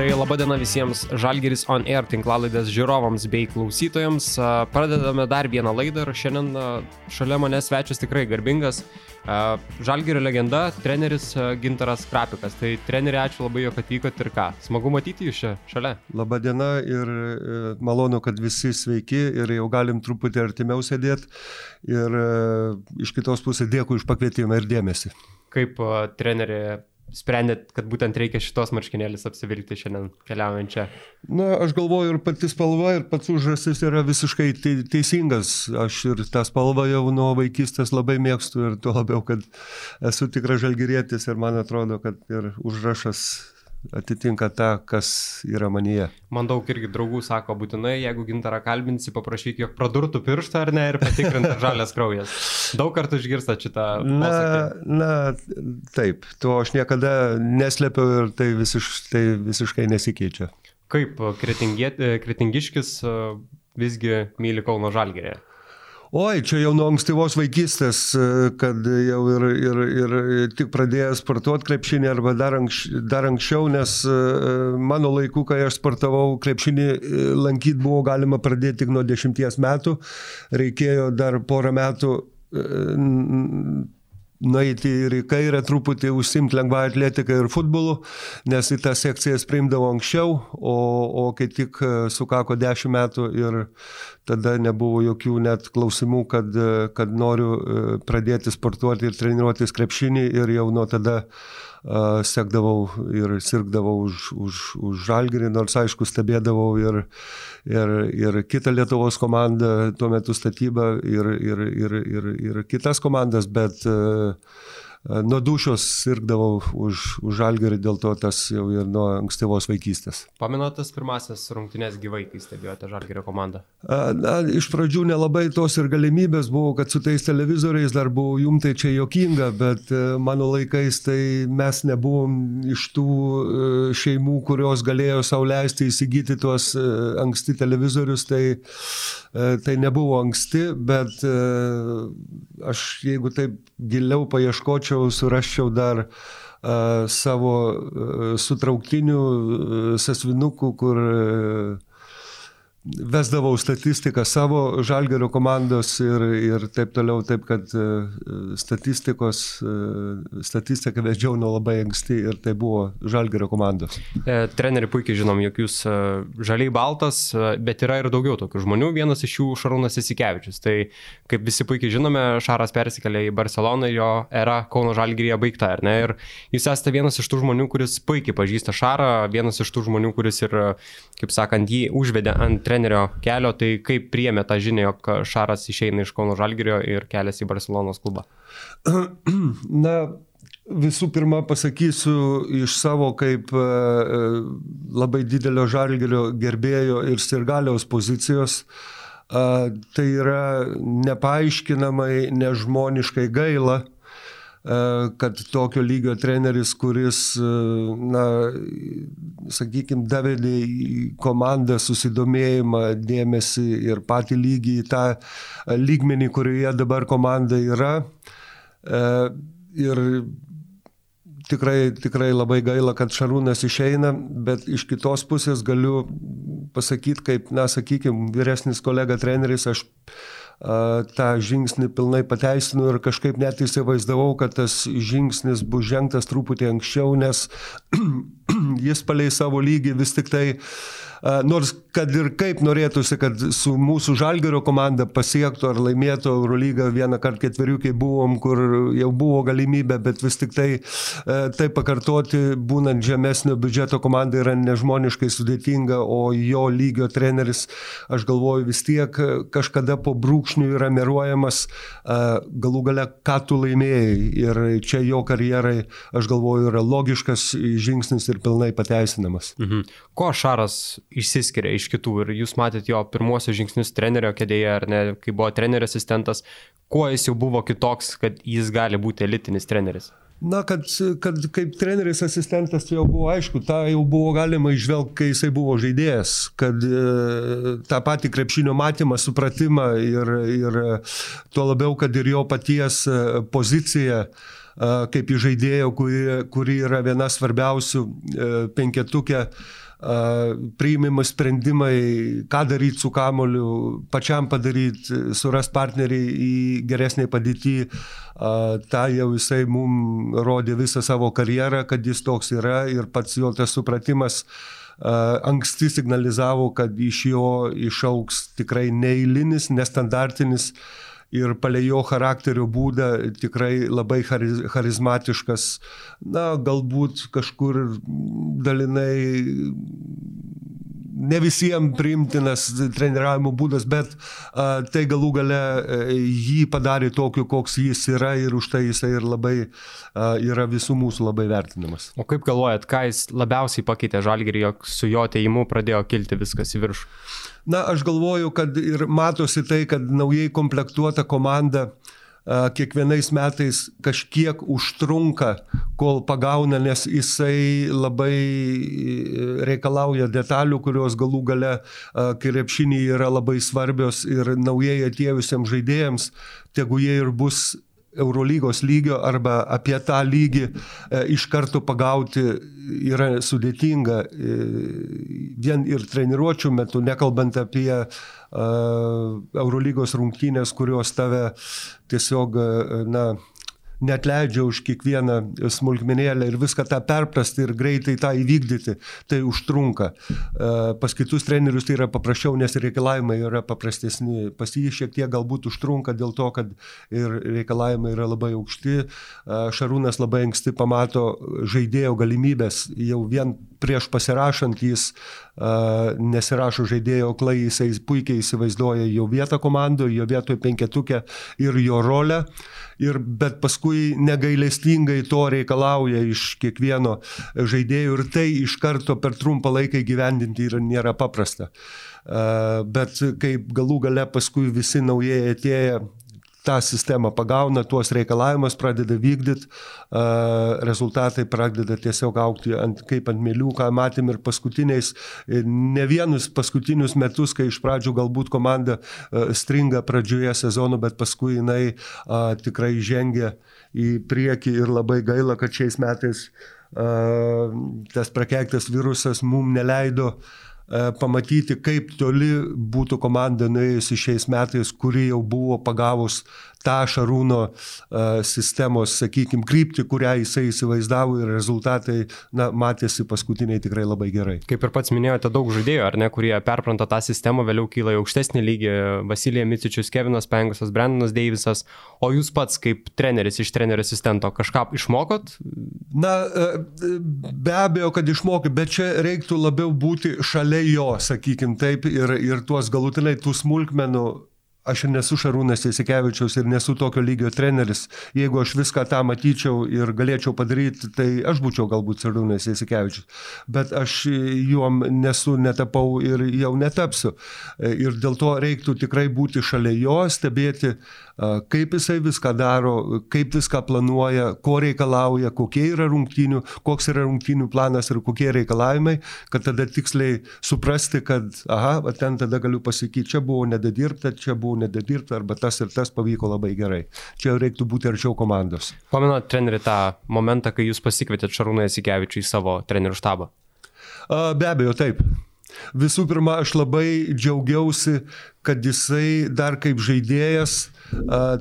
Tai laba diena visiems Žalgeris On Air tinklalaidės žiūrovams bei klausytojams. Pradedame dar vieną laidą ir šiandien šalia manęs svečias tikrai garbingas. Žalgerio legenda, treneris Gintaras Krapikas. Tai treneri, ačiū labai, jog atvykote ir ką. Smagu matyti jūs čia šalia. Labą dieną ir e, malonu, kad visi sveiki ir jau galim truputį artimiau sėdėti. Ir e, iš kitos pusės dėkui už pakvietimą ir dėmesį. Kaip trenerė sprendėt, kad būtent reikia šitos marškinėlis apsivilkti šiandien keliaujant čia? Na, aš galvoju, ir pati spalva, ir pats užrasis yra visiškai teisingas. Aš ir tą spalvą jau nuo vaikystės labai mėgstu ir tuo labiau, kad esu tikras žalgyrėtis ir man atrodo, kad ir užrašas atitinka tą, kas yra manyje. Man daug irgi draugų sako, būtinai, jeigu gintarą kalbinsi, paprašyk, jog pradurtų pirštą ar ne ir patikrintų žalias kraujas. Daug kartų išgirsta šitą. Na, na, taip, to aš niekada neslėpiau ir tai, visiš, tai visiškai nesikeičia. Kaip kretingiškis visgi myli Kauno žalgerė? Oi, čia jau nuo ankstyvos vaikystės, e, kad jau ir, ir, ir tik pradėjęs sportuoti krepšinį arba dar, anks, dar anksčiau, nes e, mano laiku, kai aš sportavau krepšinį, e, lankyti buvo galima pradėti tik nuo dešimties metų, reikėjo dar porą metų nueiti ir į kairę truputį užsimti lengvą atletiką ir futbolu, nes į tą sekcijas priimdavo anksčiau, o, o kai tik e, sukako 10 metų ir tada nebuvo jokių net klausimų, kad, e, kad noriu e, pradėti sportuoti ir treniruotis krepšinį ir jau nuo tada sekdavau ir sirgdavau už, už, už žalgerį, nors aišku stebėdavau ir, ir, ir kitą Lietuvos komandą, tuo metu statybą ir, ir, ir, ir, ir kitas komandas, bet uh, nuo dušios sirgdavau už, už žalgerį, dėl to tas jau ir nuo ankstyvos vaikystės. Pamenuotas pirmasis rungtynės gyvai, kai stebėjote žalgerio komandą? Na, iš pradžių nelabai tos ir galimybės buvo, kad su tais televizoriais dar buvo jum tai čia jokinga, bet e, mano laikais tai mes nebuvom iš tų e, šeimų, kurios galėjo sauliaisti įsigyti tuos e, anksti televizorius, tai, tai nebuvo anksti, bet aš jeigu taip giliau paieškočiau, ieškočiau, surasčiau dar uh, savo uh, sutrauktinių uh, sasvinukų, kur vesdavau statistiką savo žalgerio komandos ir, ir taip toliau, taip kad e, statistikos, e, statistiką vedžiau nuo labai anksti ir tai buvo žalgerio komandos. E, treneri puikiai žinom, jog jūs e, žaliai baltas, bet yra ir daugiau tokių žmonių, vienas iš jų Šarūnas Isikevičius. Tai kaip visi puikiai žinome, Šaras persikėlė į Barceloną, jo era Kauno žalgeryje baigta, ar ne? Ir jūs esate vienas iš tų žmonių, kuris puikiai pažįsta Šarą, vienas iš tų žmonių, kuris ir, kaip sakant, jį užvedė ant trenerio kelio, tai kaip priemė tą žinią, jog Šaras išeina iš Kauno Žalgirio ir keliasi į Barcelonos klubą? Na, visų pirma pasakysiu iš savo kaip e, labai didelio Žalgirio gerbėjo ir sirgaliaus pozicijos. Tai yra nepaaiškinamai, nežmoniškai gaila, E, kad tokio lygio treneris, kuris, e, na, sakykime, davedė į komandą susidomėjimą, dėmesį ir patį lygį į tą lygmenį, kurioje dabar komanda yra. E, ir tikrai, tikrai labai gaila, kad Šarūnas išeina, bet iš kitos pusės galiu pasakyti, kaip, na, sakykime, vyresnis kolega treneris, aš tą žingsnį pilnai pateisinu ir kažkaip net įsivaizdavau, kad tas žingsnis bus žengtas truputį anksčiau, nes jis palei savo lygį vis tik tai nors kad ir kaip norėtųsi, kad su mūsų Žalgerio komanda pasiektų ar laimėtų Eurolygą vieną kartą ketveriukai buvom, kur jau buvo galimybė, bet vis tik tai tai pakartoti, būnant žemesnio biudžeto komanda yra nežmoniškai sudėtinga, o jo lygio treneris, aš galvoju, vis tiek kažkada po brūkšnių yra meruojamas, galų gale, ką tu laimėjai. Ir čia jo karjerai, aš galvoju, yra logiškas žingsnis ir pilnai pateisinamas. Mhm. Ko Šaras išsiskiria iš kitų ir jūs matėt jo pirmosius žingsnius trenerio kėdėje, ar ne, kai buvo trenerio asistentas, kuo jis jau buvo kitoks, kad jis gali būti elitinis treneris? Na, kad, kad kaip treneris asistentas tai jau buvo aišku, tą jau buvo galima išvelgti, kai jisai buvo žaidėjas, kad e, tą patį krepšinio matymą, supratimą ir, ir tuo labiau, kad ir jo paties pozicija e, kaip žaidėjo, kuri, kuri yra viena svarbiausių e, penketukė priimami sprendimai, ką daryti su kamoliu, pačiam padaryti, surasti partnerį į geresnį padėtį. Ta jau jisai mums rodė visą savo karjerą, kad jis toks yra ir pats jo tas supratimas anksti signalizavo, kad iš jo išauks tikrai neįlinis, nestandartinis ir palei jo charakterio būdą tikrai labai charizmatiškas, na, galbūt kažkur dalinai ne visiems priimtinas treniravimo būdas, bet a, tai galų gale a, jį padarė tokiu, koks jis yra ir už tai jisai ir labai a, yra visų mūsų labai vertinamas. O kaip galvojat, ką jis labiausiai pakeitė žalgerį, jog su jo ateimu pradėjo kilti viskas į viršų? Na, aš galvoju, kad ir matosi tai, kad naujai komplektuota komanda kiekvienais metais kažkiek užtrunka, kol pagauna, nes jisai labai e, reikalauja detalių, kurios galų gale krepšinį yra labai svarbios ir naujai atėjusiems žaidėjams, tegu jie ir bus Eurolygos lygio arba apie tą lygį e, iš karto pagauti yra sudėtinga e, vien ir treniruočio metu, nekalbant apie e, Eurolygos rungtynės, kurios tave tiesiog, na, net leidžia už kiekvieną smulkmenėlę ir viską tą perprasti ir greitai tą įvykdyti, tai užtrunka. E, pas kitus trenerius tai yra paprasčiau, nes reikalavimai yra paprastesni. Pas jį šiek tiek galbūt užtrunka dėl to, kad ir reikalavimai yra labai aukšti. E, Šarūnas labai anksti pamato žaidėjo galimybės, jau vien prieš pasirašant jis uh, nesirašo žaidėjo klai, jisai puikiai įsivaizduoja jo vietą komandoje, jo vietoje penketukė ir jo rolę. Ir, bet paskui negailestingai to reikalauja iš kiekvieno žaidėjo ir tai iš karto per trumpą laiką gyvendinti yra, nėra paprasta. Bet kaip galų gale paskui visi naujieji atėję tą sistemą pagauna, tuos reikalavimus pradeda vykdyti, rezultatai pradeda tiesiog aukti ant, kaip ant mėlių, ką matėm ir paskutiniais, ne vienus paskutinius metus, kai iš pradžių galbūt komanda stringa pradžioje sezono, bet paskui jinai tikrai žengia į priekį ir labai gaila, kad šiais metais tas prakeiktas virusas mums neleido uh, pamatyti, kaip toli būtų komanda nuėjusi šiais metais, kuri jau buvo pagavus tą Šarūno uh, sistemos, sakykime, kryptį, kurią jisai įsivaizdavo ir rezultatai, na, matėsi paskutiniai tikrai labai gerai. Kaip ir pats minėjote, daug žaidėjų, ar ne, kurie perpranta tą sistemą, vėliau kyla į aukštesnį lygį - Vasilija Micičius, Kevinas Pengusas, Brendanas Deivisas, o jūs pats kaip treneris iš trenerio asistento kažką išmokot? Na, e, be abejo, kad išmokau, bet čia reiktų labiau būti šalia jo, sakykim taip, ir, ir tuos galutinai tų smulkmenų aš ir nesu Šarūnas Jasikevičiaus ir nesu tokio lygio treneris. Jeigu aš viską tą matyčiau ir galėčiau padaryti, tai aš būčiau galbūt Šarūnas Jasikevičius. Bet aš juom nesu, netapau ir jau netapsiu. Ir dėl to reiktų tikrai būti šalia jo, stebėti kaip jisai viską daro, kaip viską planuoja, ko reikalauja, kokie yra rungtynių, koks yra rungtynių planas ir kokie reikalavimai, kad tada tiksliai suprasti, kad, aha, ten tada galiu pasakyti, čia buvo nedadirbta, čia buvo nedadirbta, arba tas ir tas pavyko labai gerai. Čia reiktų būti arčiau komandos. Pamenat, treneri, tą momentą, kai jūs pasikvietėt Šarūną Jasikevičių į savo trenerių štabą? Be abejo, taip. Visų pirma, aš labai džiaugiausi, kad jisai dar kaip žaidėjas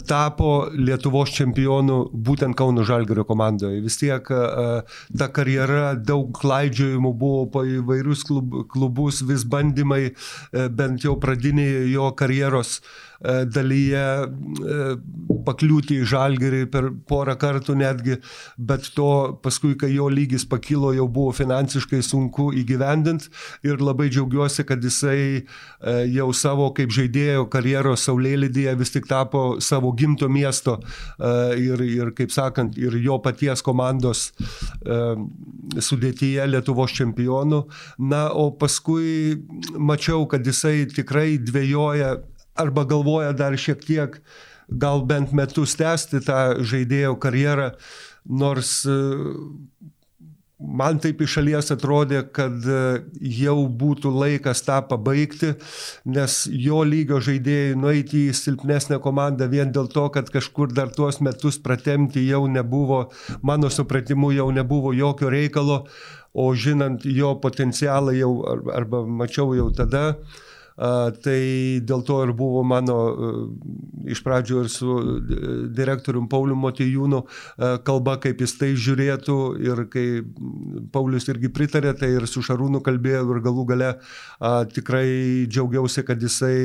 tapo Lietuvos čempionu būtent Kauno Žalgerio komandoje. Vis tiek ta karjera, daug klaidžiojimų buvo po įvairius klubus, vis bandymai, e, bent jau pradinėje jo karjeros E, dalyje e, pakliūti į žalgerį per porą kartų netgi, bet to paskui, kai jo lygis pakilo, jau buvo finansiškai sunku įgyvendinti ir labai džiaugiuosi, kad jisai jau savo kaip žaidėjo karjeros saulėlydyje vis tik tapo savo gimto miesto ir, ir kaip sakant, ir jo paties komandos sudėtyje Lietuvos čempionų. Na, o paskui mačiau, kad jisai tikrai dvėjoja arba galvoja dar šiek tiek, gal bent metus tęsti tą žaidėjo karjerą, nors e, man taip iš šalies atrodė, kad e, jau būtų laikas tą pabaigti, nes jo lygio žaidėjai nueiti į silpnesnę komandą vien dėl to, kad kažkur dar tuos metus pratemti jau nebuvo, mano supratimu, jau nebuvo jokio reikalo, o žinant jo potencialą jau arba mačiau jau tada, uh, Tai dėl to ir buvo mano iš pradžių ir su direktorium Pauliu Motijūnu kalba, kaip jis tai žiūrėtų ir kai Paulius irgi pritarė, tai ir su Šarūnu kalbėjau ir galų gale tikrai džiaugiausi, kad jisai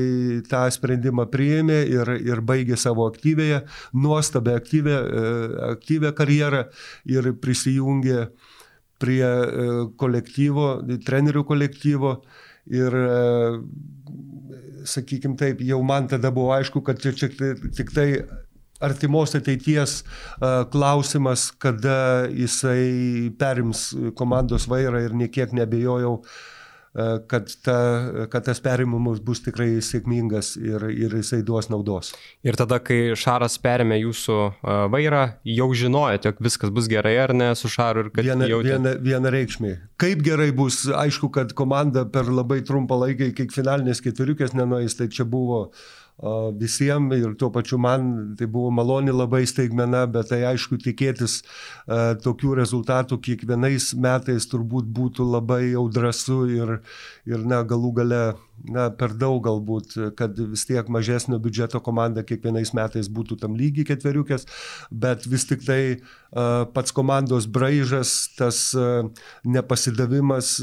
tą sprendimą priėmė ir, ir baigė savo aktyvėje, nuostabę aktyvę, aktyvę karjerą ir prisijungė prie kolektyvo, trenerių kolektyvo ir sakykime taip, jau man tada buvo aišku, kad čia, čia tik tai artimos ateities klausimas, kada jisai perims komandos vairą ir niekiek nebejojau, kad, ta, kad tas perimamas bus tikrai sėkmingas ir, ir jisai duos naudos. Ir tada, kai Šaras perėmė jūsų vairą, jau žinojate, jog viskas bus gerai ar ne su Šaru ir kad viena, jautė... viena, viena reikšmė. Kaip gerai bus, aišku, kad komanda per labai trumpą laiką iki finalinės ketveriukės nenuės, tai čia buvo uh, visiems ir tuo pačiu man tai buvo maloni labai staigmena, bet tai aišku tikėtis tokių rezultatų kiekvienais metais turbūt būtų labai jau drąsu ir, ir na, galų gale na, per daug galbūt, kad vis tiek mažesnio biudžeto komanda kiekvienais metais būtų tam lygiai ketveriukės, bet vis tik tai uh, pats komandos braižas, tas uh, nepasidavimas,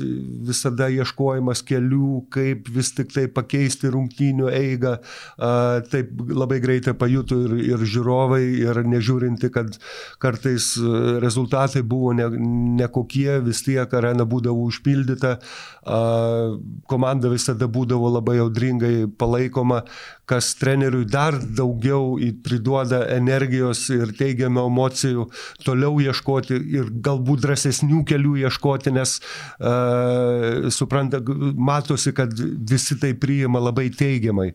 visada ieškojimas kelių, kaip vis tik tai pakeisti rungtynių eigą, uh, taip labai greitai pajuto ir, ir žiūrovai, ir nežiūrinti, kad kartais rezultatai buvo nekokie, ne vis tiek arena būdavo užpildyta, komanda visada būdavo būdavo labai audringai palaikoma, kas treneriui dar daugiau priduoda energijos ir teigiamų emocijų, toliau ieškoti ir galbūt drąsesnių kelių ieškoti, nes uh, supranta, matosi, kad visi tai priima labai teigiamai.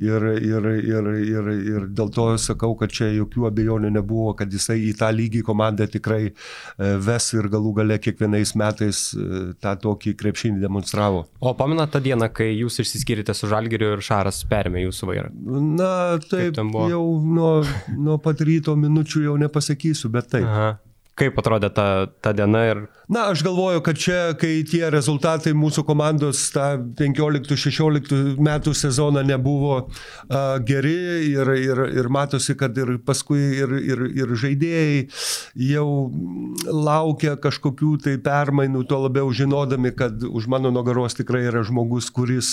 Ir, ir, ir, ir, ir dėl to sakau, kad čia jokių abejonių nebuvo, kad jisai į tą lygį komandą tikrai uh, ves ir galų gale kiekvienais metais uh, tą tokį krepšinį demonstravo. O pamena tą dieną, kai jūs išsiskyrėte su Žalgiriu ir Šaras perėmė jūsų vairą? Na, taip, jau nuo, nuo pat ryto minučių jau nepasakysiu, bet taip. Aha. Kaip atrodė ta, ta diena ir... Na, aš galvoju, kad čia, kai tie rezultatai mūsų komandos tą 15-16 metų sezoną nebuvo uh, geri ir, ir, ir matosi, kad ir paskui ir, ir, ir žaidėjai jau laukia kažkokių tai permainų, tuo labiau žinodami, kad už mano nugaros tikrai yra žmogus, kuris,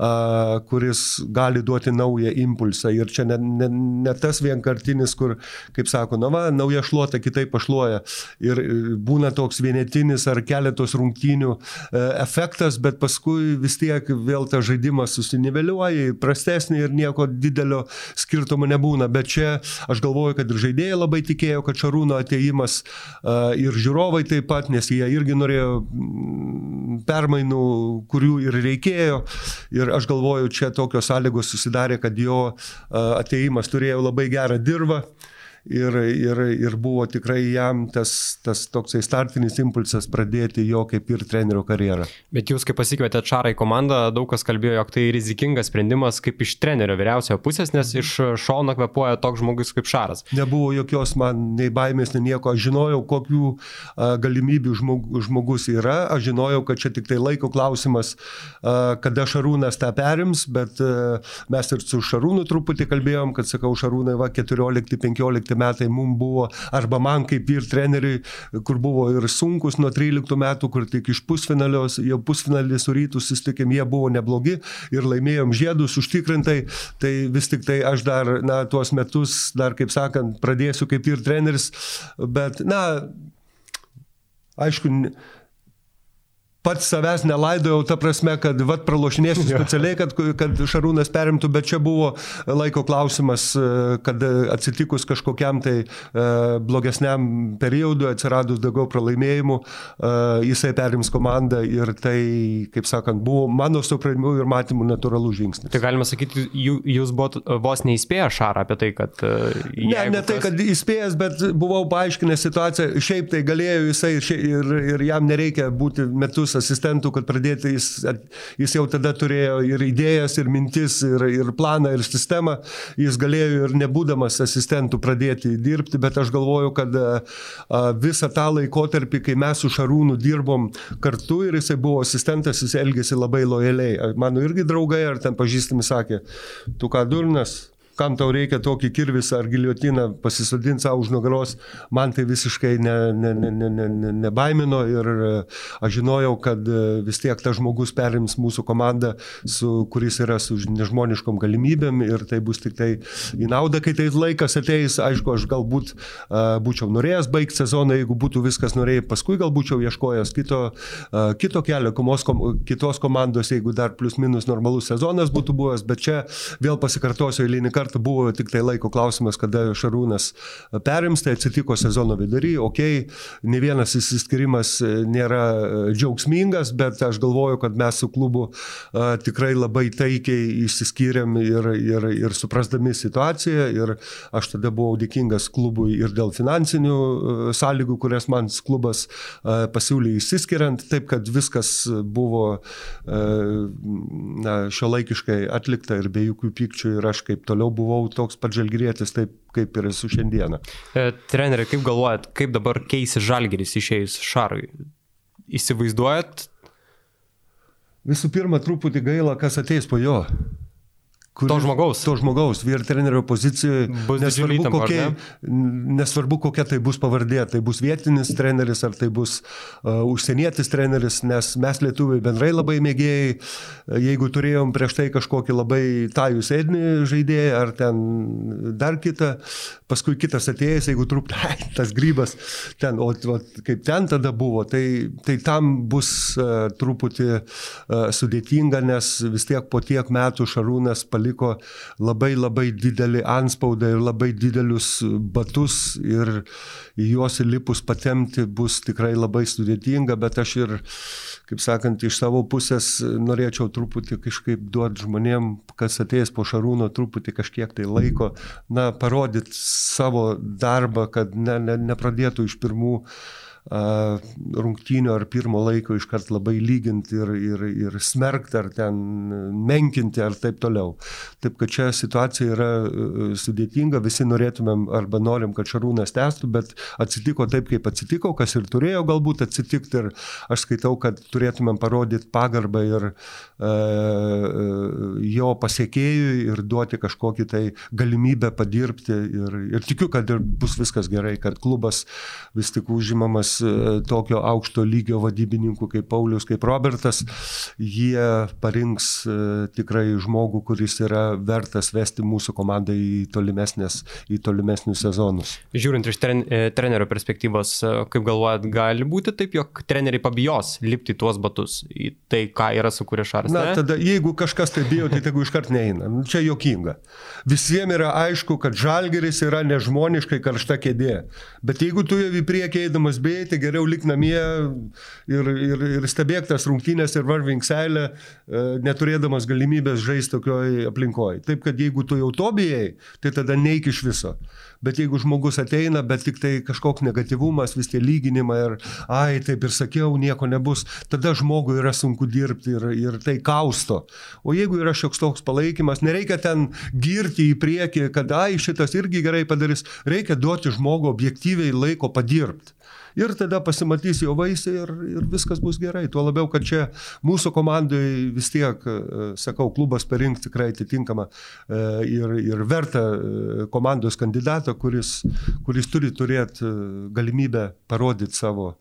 uh, kuris gali duoti naują impulsą. Ir čia ne, ne, ne tas vienkartinis, kur, kaip sako, na va, nauja šluota kitaip pašluoja ir e, būna toks vienetinis ar keletos rungtynių e, efektas, bet paskui vis tiek vėl tas žaidimas susiniveliuoja, prastesnį ir nieko didelio skirtumo nebūna. Bet čia aš galvoju, kad ir žaidėjai labai tikėjo, kad Šarūno ateimas e, ir žiūrovai taip pat, nes jie irgi norėjo mm, permainų, kurių ir reikėjo. Ir aš galvoju, čia tokios sąlygos susidarė, kad jo ateimas turėjo labai gerą dirbą ir, ir, ir buvo tikrai jam tas, tas toksai startinis impulsas pradėti jo kaip ir trenerio karjerą. Bet jūs, kai pasikvietėte Čarą į komandą, daug kas kalbėjo, jog tai rizikingas sprendimas kaip iš trenerio vyriausiojo pusės, nes iš šono kvepuoja toks žmogus kaip Šaras. Nebuvo jokios man nei baimės, nei nieko. Aš žinojau, kokių galimybių žmog, žmogus yra. Aš žinojau, kad čia tik tai laiko klausimas, kada Šarūnas tą perims, bet mes ir su Šarūnu truputį kalbėjom, kad sakau, Šarūnai, va, 14-15 13 metai mums buvo, arba man kaip ir treneriui, kur buvo ir sunkus nuo 13 metų, kur tik iš pusfinalios, jau pusfinalį su rytų susitikėm, jie buvo neblogi ir laimėjom žiedus užtikrintai, tai vis tik tai aš dar, na, tuos metus, dar kaip sakant, pradėsiu kaip ir treneris, bet, na, aišku, pats savęs nelaidojau, ta prasme, kad vat pralošinėsiu specialiai, kad, kad Šarūnas perimtų, bet čia buvo laiko klausimas, kad atsitikus kažkokiam tai e, blogesniam periodui, atsiradus daugiau pralaimėjimų, e, jisai perims komandą ir tai, kaip sakant, buvo mano supratimu ir matymu natūralų žingsnis. Tai galima sakyti, jūs buvot vos neįspėję Šarą apie tai, kad... E, ne, ne tai, kad įspėjęs, bet buvau paaiškinęs situaciją, šiaip tai galėjo jisai ir, ir jam nereikia būti metus metus asistentų, kad pradėti, jis, jis jau tada turėjo ir idėjas, ir mintis, ir, ir planą, ir sistemą, jis galėjo ir nebūdamas asistentų pradėti dirbti, bet aš galvoju, kad visą tą laikotarpį, kai mes su Šarūnu dirbom kartu ir jisai buvo asistentas, jis elgėsi labai lojaliai. Mano irgi draugai ar ten pažįstami sakė, tu ką durnas, kam tau reikia tokį kirvisą ar giliotiną pasisodinti savo už nugaros, man tai visiškai ne, ne, ne, ne, ne, ne, nebaimino ir e, aš žinojau, kad e, vis tiek tas žmogus perims mūsų komandą, su, kuris yra su nežmoniškom galimybėm ir tai bus tik tai į naudą, kai tai laikas ateis, aišku, aš galbūt uh, būčiau norėjęs baigti sezoną, jeigu būtų viskas norėjai, paskui gal būčiau ieškojęs kito, uh, kito kelio, komos, kom, kitos komandos, jeigu dar plus minus normalus sezonas būtų buvęs, bet čia vėl pasikartosiu eilinį kartą kartą buvo tik tai laiko klausimas, kada Šarūnas perims, tai atsitiko sezono vidury, ok, ne vienas įsiskirimas e, nėra e, džiaugsmingas, bet aš galvoju, kad mes su klubu e, tikrai labai taikiai išsiskyrėm ir, ir, ir suprasdami situaciją. Ir aš tada buvau dėkingas klubui ir dėl finansinių sąlygų, kurias man klubas pasiūlė išsiskiriant, taip kad viskas buvo na, šio laikiškai atlikta ir be jokių pykčių ir aš kaip toliau buvau toks pat žalgyrėtis, taip kaip ir esu šiandieną. E, treneri, kaip galvojat, kaip dabar keisi žalgyris išėjus šarui? Įsivaizduojat? Visų pirma, truputį gaila, kas ateis po jo. Kuris, to žmogaus. To žmogaus, vyr trenerio pozicijoje. Nesvarbu, įtampa, kokie, ne? nesvarbu, kokia tai bus pavardė. Tai bus vietinis treneris ar tai bus uh, užsienietis treneris, nes mes lietuviai bendrai labai mėgėjai. Jeigu turėjom prieš tai kažkokį labai tajų sėdinį žaidėją ar ten dar kitą, paskui kitas atėjęs, jeigu trup, tas grybas ten, o, o kaip ten tada buvo, tai, tai tam bus uh, truputį uh, sudėtinga, nes vis tiek po tiek metų Šarūnas paliko paliko labai labai didelį anspaudą ir labai didelius batus ir į juos įlipus patemti bus tikrai labai sudėtinga, bet aš ir, kaip sakant, iš savo pusės norėčiau truputį kažkaip duoti žmonėm, kas ateis po šarūno, truputį kažkiek tai laiko, na, parodyti savo darbą, kad ne, ne, nepradėtų iš pirmų uh, rungtynių ar pirmo laiko iškart labai lyginti ir, ir, ir smerkti ar ten menkinti ar taip toliau. Taip kad čia situacija yra e, sudėtinga, visi norėtumėm arba norim, kad Šarūnas tęstų, bet atsitiko taip, kaip atsitiko, kas ir turėjo galbūt atsitikti ir aš skaitau, kad turėtumėm parodyti pagarbą ir e, jo pasiekėjui ir duoti kažkokį tai galimybę padirbti. Ir, ir tikiu, kad ir bus viskas gerai, kad klubas vis tik užimamas nes e, tokio aukšto lygio vadybininkų kaip Paulius, kaip Robertas, jie parinks e, tikrai žmogų, kuris yra vertas vesti mūsų komandą į, į tolimesnius sezonus. Žiūrint iš tren, e, trenerio perspektyvos, kaip galvojat, gali būti taip, jog treneriai pabijos lipti tuos batus į tai, ką yra sukūrę Šaras? Na, tada jeigu kažkas tai bijo, tai tegu iškart neina. Nu, čia jokinga. Visiems yra aišku, kad žalgeris yra nežmoniškai karšta kėdė. Bet jeigu tu jau į priekį eidamas bijai, tai geriau lik namie ir, ir, ir stebėk tas rungtynės ir varvink seilę, e, neturėdamas galimybės žaisti tokioj aplinkoje. Taip, kad jeigu tu jau to bijai, tai tada neik iš viso. Bet jeigu žmogus ateina, bet tik tai kažkoks negativumas, vis tie lyginimai ir, ai, taip ir sakiau, nieko nebus, tada žmogui yra sunku dirbti ir, ir tai kausto. O jeigu yra šioks toks palaikymas, nereikia ten girti į priekį, kad, ai, šitas irgi gerai padarys, reikia duoti žmogui objektyviai laiko padirbti ir tada pasimatys jo vaisiai ir, ir viskas bus gerai. Tuo labiau, kad čia mūsų komandai vis tiek, e, sakau, klubas parinks tikrai atitinkamą e, ir, ir vertą e, komandos kandidatą, kuris, kuris turi turėti galimybę parodyti savo,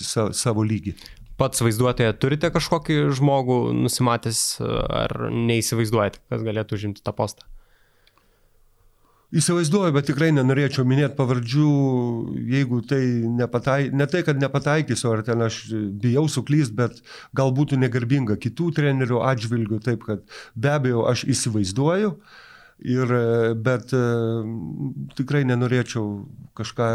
sa, savo lygį. Pats vaizduotoje turite kažkokį žmogų nusimatęs ar neįsivaizduojate, kas galėtų užimti tą postą? Įsivaizduoju, bet tikrai nenorėčiau minėti pavardžių, jeigu tai nepatai, ne tai, kad nepataikysiu, ar ten aš bijau suklyst, bet gal būtų negarbinga kitų trenerių atžvilgių, taip kad be abejo aš įsivaizduoju, ir, bet tikrai nenorėčiau kažką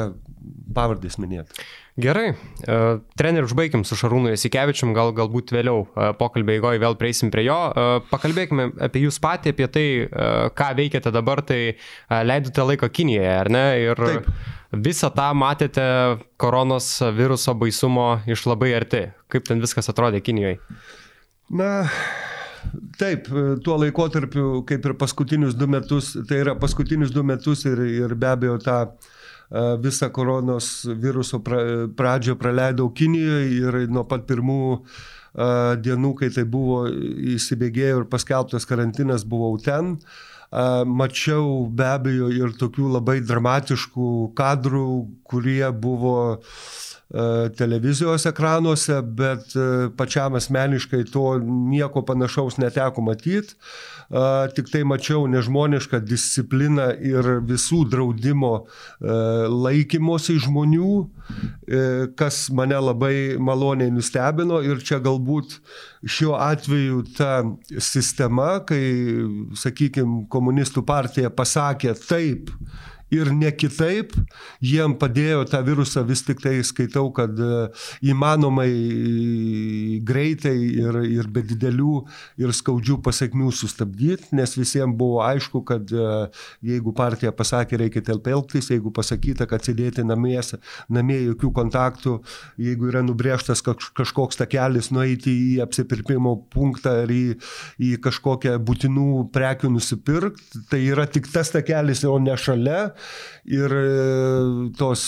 pavardės minėti. Gerai, e, trenerių užbaigim su Šarūnu Jasikevičium, gal, galbūt vėliau e, pokalbio įgoje vėl prieisim prie jo. E, pakalbėkime apie jūs patį, apie tai, ką veikiate dabar, tai leidote laiką Kinijoje, ar ne? Ir Taip. visą tą matėte koronos viruso baisumo iš labai arti. Kaip ten viskas atrodė Kinijoje? Na, Taip, tuo laikotarpiu, kaip ir paskutinius du metus, tai yra paskutinius du metus ir, ir be abejo tą ta visą koronos viruso pradžią praleidau Kinijoje ir nuo pat pirmų dienų, kai tai buvo įsibėgėjo ir paskelbtas karantinas, buvau ten. Mačiau be abejo ir tokių labai dramatiškų kadrų, kurie buvo televizijos ekranuose, bet pačiam asmeniškai to nieko panašaus neteko matyti tik tai mačiau nežmonišką discipliną ir visų draudimo e, laikymosi žmonių, e, kas mane labai maloniai nustebino. Ir čia galbūt šiuo atveju ta sistema, kai, sakykime, komunistų partija pasakė taip, ir ne kitaip, jiem padėjo tą virusą vis tik tai skaitau, kad e, įmanomai greitai ir, ir be didelių ir skaudžių pasiekmių sustabdyti, nes visiems buvo aišku, kad e, jeigu partija pasakė, reikia telp elgtis, jeigu pasakyta, kad sėdėti namie, namie jokių kontaktų, jeigu yra nubrėžtas kažkoks takelis, nueiti į apsipirkimo punktą ar į, į kažkokią būtinų prekių nusipirkti, tai yra tik tas takelis, o ne šalia, ir e, tos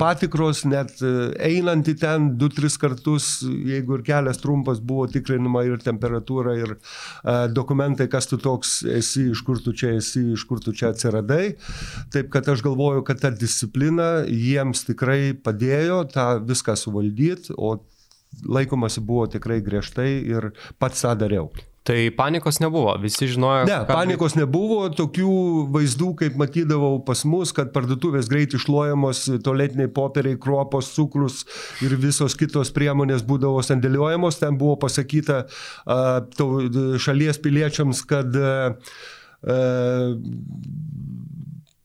patikros, net e, einant į ten 2-3 kartus, jeigu ir kelias trumpas, buvo tikrinama ir temperatūra, ir e, dokumentai, kas tu toks esi, iš kur tu čia esi, iš kur tu čia atsiradai. Taip kad aš galvoju, kad ta disciplina jiems tikrai padėjo tą viską suvaldyti, o laikomasi buvo tikrai griežtai ir pats tą dariau. Tai panikos nebuvo, visi žinojo. Ne, kad... panikos nebuvo, tokių vaizdų, kaip matydavau pas mus, kad parduotuvės greit išluojamos, toletiniai popieriai, kruopos, cukrus ir visos kitos priemonės būdavo sandėliuojamos. Ten buvo pasakyta šalies piliečiams, kad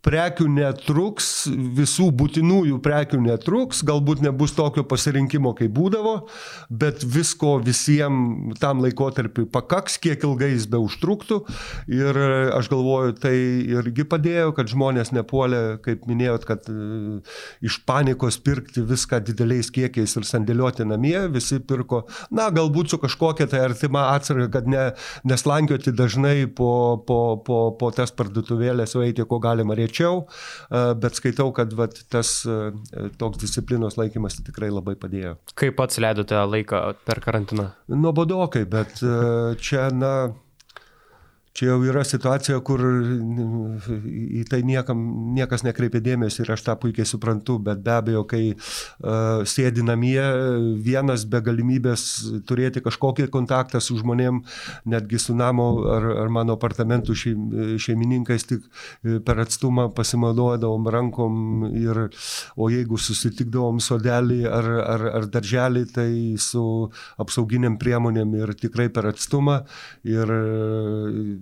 prekių netruks, visų būtinųjų prekių netruks, galbūt nebus tokio pasirinkimo, kaip būdavo, bet visko visiems tam laikotarpiu pakaks, kiek ilgai jis be užtruktų. Ir aš galvoju, tai irgi padėjo, kad žmonės nepuolė, kaip minėjot, kad e, iš panikos pirkti viską dideliais kiekiais ir sandėliuoti namie, visi pirko, na, galbūt su kažkokia tai artima atsarga, kad ne, neslankioti dažnai po, po, po, po tas parduotuvėlės, o eiti, ko galima reikia rečiau, bet skaitau, kad vat, tas toks disciplinos laikymas tikrai labai padėjo. Kaip pats leidote laiką per karantiną? Nuobodokai, bet čia, na, čia jau yra situacija, kur į tai niekam, niekas nekreipia dėmesio ir aš tą puikiai suprantu, bet be abejo, kai uh, sėdi namie vienas be galimybės turėti kažkokį kontaktą su žmonėm, netgi su namo ar, ar mano apartamentų šeimininkais, tik e, per atstumą pasimaudodavom rankom ir, o jeigu susitikdavom sodelį ar, ar, ar darželį, tai su apsauginiam priemonėm ir tikrai per atstumą. Ir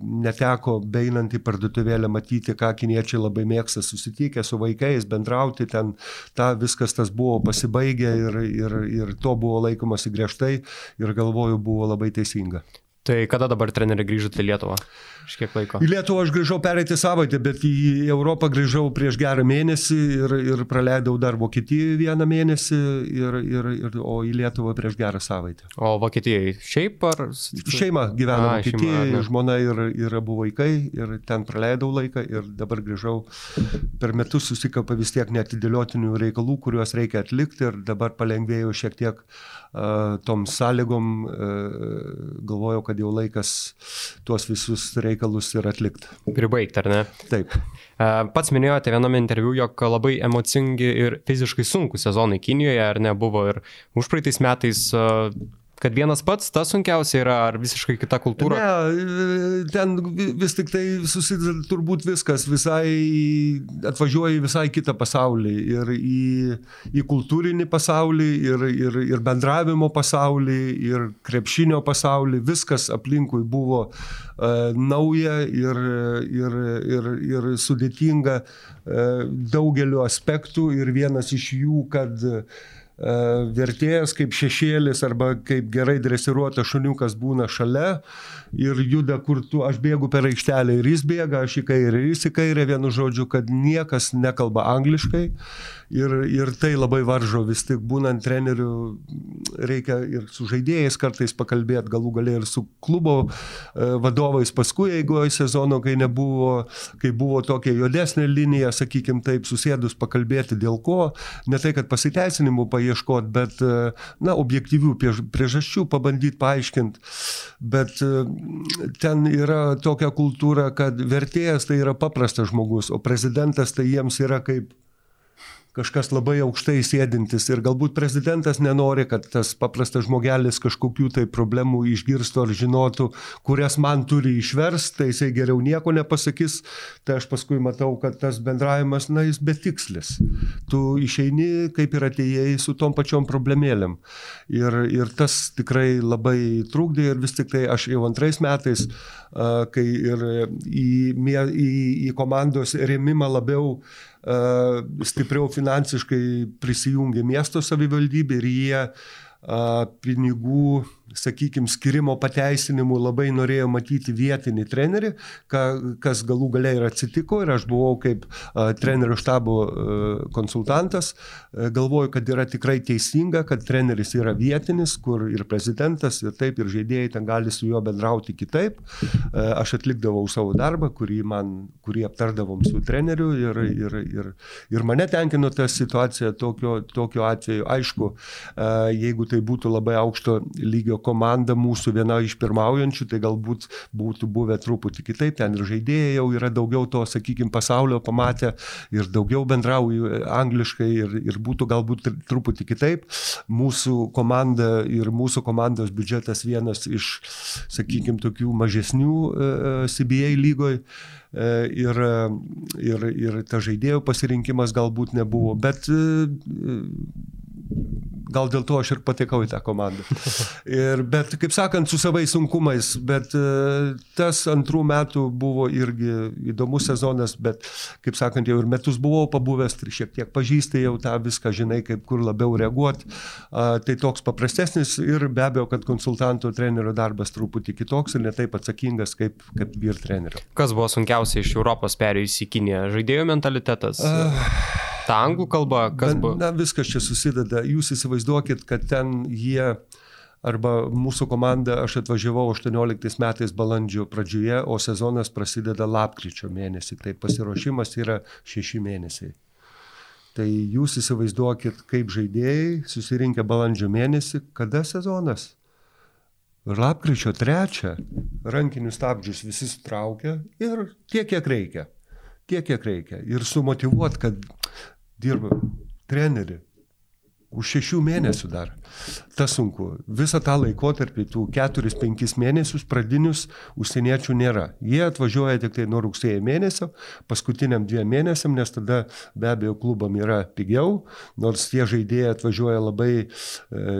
neteko beinant į parduotuvėlę matyti, ką kiniečiai labai mėgsta susitikę su vaikais, bendrauti ten, ta viskas tas buvo pasibaigę ir, ir, ir to buvo laikomasi griežtai ir galvoju buvo labai teisinga. Tai kada dabar treneriai grįžote į Lietuvą? Iš kiek laiko? Į Lietuvą aš grįžau pereitį savaitę, bet į Europą grįžau prieš gerą mėnesį ir, ir praleidau dar Vokietijoje vieną mėnesį, ir, ir, ir, o į Lietuvą prieš gerą savaitę. O Vokietijai šiaip ar? Šeima gyvena Vokietijoje, žmona ir, ir abu vaikai, ir ten praleidau laiką ir dabar grįžau. Per metus susikapa vis tiek netidėliotinių reikalų, kuriuos reikia atlikti ir dabar palengvėjau šiek tiek uh, tom sąlygom, uh, galvojau, kad kad jau laikas tuos visus reikalus ir atlikti. Pribaigti, ar ne? Taip. Pats minėjote viename interviu, jog labai emocingi ir fiziškai sunkus sezonai Kinijoje, ar ne, buvo ir užpraeitais metais kad vienas pats tas sunkiausia yra ar visiškai kita kultūra? Ne, ten vis tik tai susideda turbūt viskas, visai atvažiuoja į visai kitą pasaulį. Ir į, į kultūrinį pasaulį, ir, ir, ir bendravimo pasaulį, ir krepšinio pasaulį, viskas aplinkui buvo uh, nauja ir, ir, ir, ir sudėtinga uh, daugeliu aspektų. Ir vienas iš jų, kad uh, vertėjas kaip šešėlis arba kaip gerai dresiruotas šuniukas būna šalia ir juda kur tu, aš bėgu per aikštelę ir jis bėga, aš į kairę ir jis į kairę, vienu žodžiu, kad niekas nekalba angliškai ir, ir tai labai varžo vis tik būnant treneriu, reikia ir su žaidėjais kartais pakalbėti, galų galę ir su klubo e, vadovais. Paskui, jeigu sezono, kai nebuvo, kai buvo tokia juodesnė linija, sakykime taip, susėdus pakalbėti dėl ko, ne tai, kad pasiteisinimų paieškoti, bet, e, na, objektyvių priežasčių pabandyti paaiškinti, bet e, ten yra tokia kultūra, kad vertėjas tai yra paprastas žmogus, o prezidentas tai jiems yra kaip kažkas labai aukštai sėdintis ir galbūt prezidentas nenori, kad tas paprastas žmogelis kažkokių tai problemų išgirstų ar žinotų, kurias man turi išversti, tai jisai geriau nieko nepasakys, tai aš paskui matau, kad tas bendravimas, na, jis betikslis. Tu išeini kaip ir atėjai su tom pačiom problemėlėm. Ir, ir tas tikrai labai trukdė ir vis tik tai aš jau antrais metais, kai ir į, į, į komandos remimą labiau stipriau finansiškai prisijungė miesto savivaldybė ir jie pinigų sakykime, skirimo pateisinimų labai norėjo matyti vietinį trenerį, ka, kas galų galiai ir atsitiko ir aš buvau kaip a, trenerio štabo a, konsultantas, a, galvoju, kad yra tikrai teisinga, kad treneris yra vietinis, kur ir prezidentas, ir taip, ir žaidėjai ten gali su juo bendrauti kitaip. A, aš atlikdavau savo darbą, kurį, man, kurį aptardavom su treneriu ir, ir, ir, ir mane tenkino ta situacija tokio atveju. Aišku, a, jeigu tai būtų labai aukšto lygio komanda mūsų viena iš pirmaujančių, tai galbūt būtų buvę truputį kitaip, ten ir žaidėjai jau yra daugiau to, sakykime, pasaulio pamatę ir daugiau bendrauju angliškai ir, ir būtų galbūt truputį kitaip. Mūsų komanda ir mūsų komandos biudžetas vienas iš, sakykime, tokių mažesnių uh, e, CBA lygoje ir, ir, ir ta žaidėjų pasirinkimas galbūt nebuvo, bet gal dėl to aš ir patekau į tą komandą. Ir, bet, kaip sakant, su savais sunkumais, bet e, tas antrų metų buvo irgi įdomus sezonas, bet, kaip sakant, jau ir metus buvau pabuvęs, tai šiek tiek pažįstai jau tą viską, žinai, kaip kur labiau reaguoti. Tai toks paprastesnis ir be abejo, kad konsultanto trenerio darbas truputį kitoks ir netaip atsakingas kaip, kaip vyr trenerio. Kas buvo sunkiausia iš Europos perėjus į Kiniją? Žaidėjų mentalitetas? Uh Ta anglų kalba, kas buvo? Na, viskas čia susideda. Jūs įsivaizduokit, kad ten jie arba mūsų komanda, aš atvažiavau 18 metais balandžio pradžioje, o sezonas prasideda lapkričio mėnesį. Tai pasiruošimas yra 6 mėnesiai. Tai jūs įsivaizduokit, kaip žaidėjai susirinkę balandžio mėnesį, kada sezonas? Lapkričio trečią rankinius stabdžius visi sutraukia ir tiek, kiek reikia. Tiek, kiek reikia. Ir sumotivuot, kad dirba treneri už šešių mėnesių dar. Tas sunku. Visą tą laikotarpį, tų keturis, penkis mėnesius pradinius užsieniečių nėra. Jie atvažiuoja tik tai nuo rugsėjo mėnesio, paskutiniam dviem mėnesiam, nes tada be abejo klubam yra pigiau, nors tie žaidėjai atvažiuoja labai e,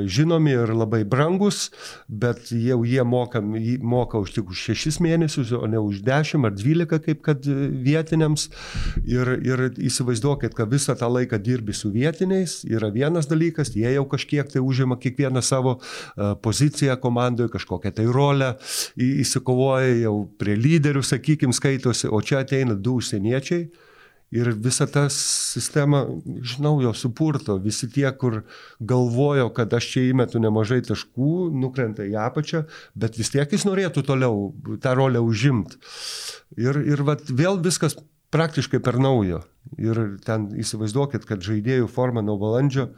žinomi ir labai brangus, bet jau jie moka, moka už tik už šešis mėnesius, o ne už dešimt ar dvylika kaip kad vietiniams. Ir, ir įsivaizduokit, kad visą tą laiką dirbi su vietiniais, yra vienas dalykas dalykas, jie jau kažkiek tai užima kiekvieną savo e, poziciją komandoje, kažkokią tai rolę, įsikovoja jau prie lyderių, sakykime, skaitosi, o čia ateina du užsieniečiai. Ir visa ta sistema iš naujo supurto. Visi tie, kur galvojo, kad aš čia įmetu nemažai taškų, nukrenta į apačią, bet vis tiek jis norėtų toliau tą rolę užimti. Ir, ir vat, vėl viskas praktiškai per naujo. Ir ten įsivaizduokit, kad žaidėjų forma nuo balandžio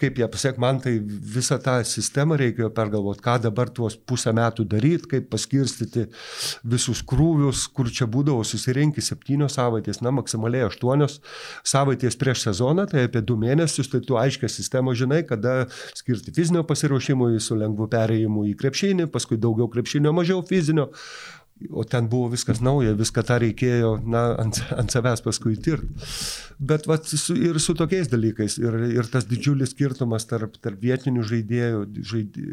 kaip ją pasiekti, man tai visą tą sistemą reikėjo pergalvoti, ką dabar tuos pusę metų daryti, kaip paskirstyti visus krūvius, kur čia būdavo susirinkti septynios savaitės, na, maksimaliai aštuonios savaitės prieš sezoną, tai apie du mėnesius, tai tu aiškiai sistemą žinai, kada skirti fizinio pasiruošimui su lengvu perėjimu į krepšinį, paskui daugiau krepšinio, mažiau fizinio. O ten buvo viskas nauja, viską tą reikėjo na, ant, ant savęs paskui tirti. Bet vat, su, ir su tokiais dalykais. Ir, ir tas didžiulis skirtumas tarp, tarp vietinių žaidėjų, žaidė,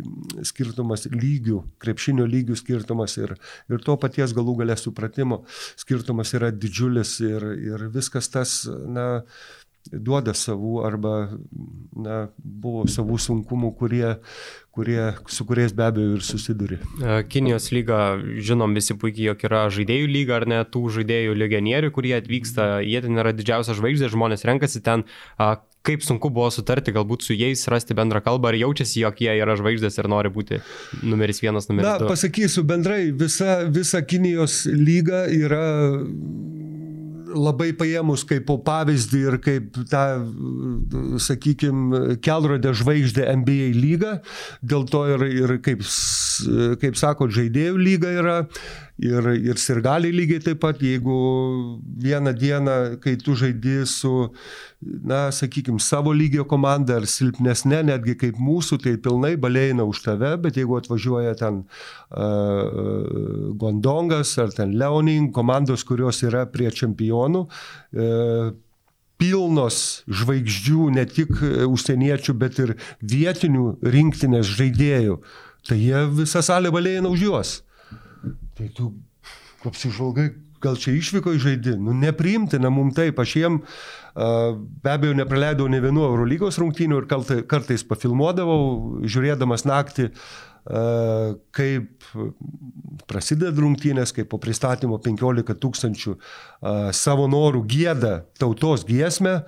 skirtumas lygių, krepšinio lygių skirtumas ir, ir to paties galų galę supratimo skirtumas yra didžiulis ir, ir viskas tas, na, duoda savų arba na, buvo savų sunkumų, kurie, kurie, su kuriais be abejo ir susiduri. E, Kinijos lyga, žinom visi puikiai, jog yra žaidėjų lyga ar ne tų žaidėjų legionierių, kurie atvyksta, jie ten yra didžiausia žvaigždė, žmonės renkasi ten. Kaip sunku buvo sutarti, galbūt su jais rasti bendrą kalbą, ar jaučiasi, jog jie yra žvaigždės ir nori būti numeris vienas, numeris Na, du? Na, pasakysiu bendrai, visa, visa Kinijos lyga yra labai paėmus kaip po pavyzdį ir kaip tą, sakykime, kelrodė žvaigždė NBA lyga, dėl to ir, ir kaip, kaip sako, žaidėjų lyga yra ir, ir sirgaliai lygiai taip pat, jeigu vieną dieną, kai tu žaidži su, na, sakykime, savo lygio komanda ar silpnesnė, netgi kaip mūsų, tai pilnai baleina už tave, bet jeigu atvažiuoja ten uh, Gondongas ar ten Leoning, komandos, kurios yra prie čempionų, uh, pilnos žvaigždžių, ne tik užsieniečių, bet ir vietinių rinktinės žaidėjų, tai jie visą salę valėjina už juos. Tai tu apsižvalgai, gal čia išvyko į žaidimą, nu nepriimtina mums taip, aš jiem be abejo nepraleidau ne vienu Eurolygos rungtynių ir kartais pafilmuodavau, žiūrėdamas naktį, kaip prasideda rungtynės, kaip po pristatymo 15 tūkstančių savo norų gėda tautos giesmę.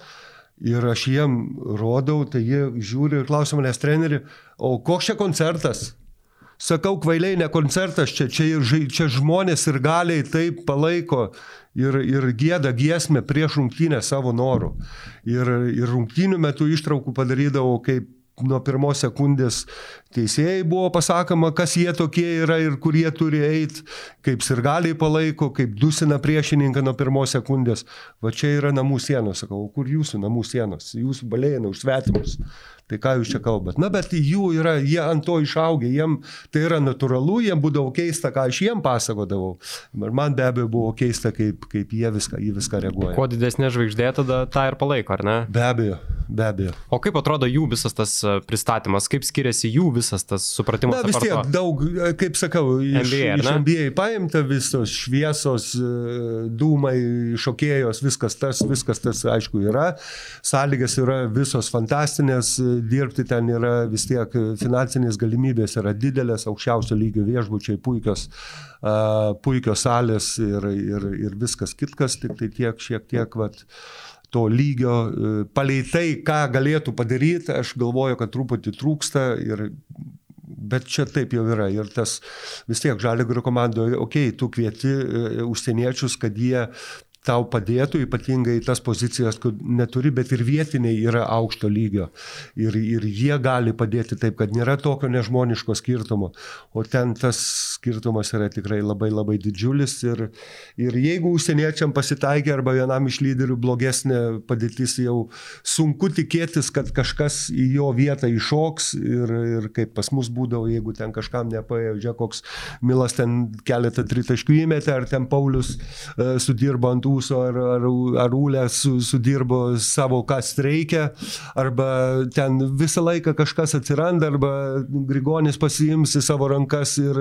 Ir aš jiem rodau, tai jie žiūri ir klausia manęs treneri, o koks čia koncertas? Sakau, kvailiai ne koncertas, čia, čia, čia žmonės ir galiai taip palaiko ir, ir gėda giesmę prieš rungtynę savo norų. Ir, ir rungtynių metu ištraukų padarydavau, kaip nuo pirmos sekundės teisėjai buvo pasakoma, kas jie tokie yra ir kur jie turi eiti, kaip sirgaliai palaiko, kaip dusina priešininką nuo pirmos sekundės. Va čia yra namų sienos, sakau, kur jūsų namų sienos, jūsų balėjai už svetimus. Tai ką jūs čia kalbat? Na, bet jų yra, jie ant to išaugę, jiem tai yra natūralu, jiem būdavo keista, ką aš jiem pasakodavau. Ir man be abejo buvo keista, kaip, kaip jie viską, į viską reaguoja. Kuo didesnė žvaigždė, tada tą ir palaiko, ar ne? Be abejo, be abejo. O kaip atrodo jų visas tas e, pristatymas, kaip skiriasi jų visas tas supratimas? Na vis tiek aparto? daug, e, kaip sakau, iš NBA, iš? NBA paimta visos šviesos, e, dūmai, šokėjos, viskas tas, viskas tas aišku yra. Sąlygas yra visos fantastinės, dirbti ten yra vis tiek finansinės galimybės yra didelės, aukščiausio lygio viešbučiai, puikios, puikios salės ir, ir, ir viskas kitkas, tik tai tiek, šiek tiek, vat, to lygio, e, palei tai, ką galėtų padaryti, aš galvoju, kad truputį trūksta ir Bet čia taip jau yra. Ir tas vis tiek Žalėgrio komandoje, okei, okay, tu kvieti e, užsieniečius, kad jie tau padėtų, ypatingai tas pozicijas, kur neturi, bet ir vietiniai yra aukšto lygio. Ir, ir jie gali padėti taip, kad nėra tokio nežmoniško skirtumo. O ten tas skirtumas yra tikrai labai labai didžiulis. Ir, ir jeigu užsieniečiam pasitaikė arba vienam iš lyderių blogesnė padėtis, jau sunku tikėtis, kad kažkas į jo vietą iššoks. Ir, ir kaip pas mus būdavo, jeigu ten kažkam nepaėjo, žiūrėk, koks Milas ten keletą tritaškių įmetė, ar ten Paulius uh, sudirbo ant ūso, ar, ar, ar Ūlė su, sudirbo savo, kas reikia, arba ten visą laiką kažkas atsiranda, arba Grigonis pasiims į savo rankas ir,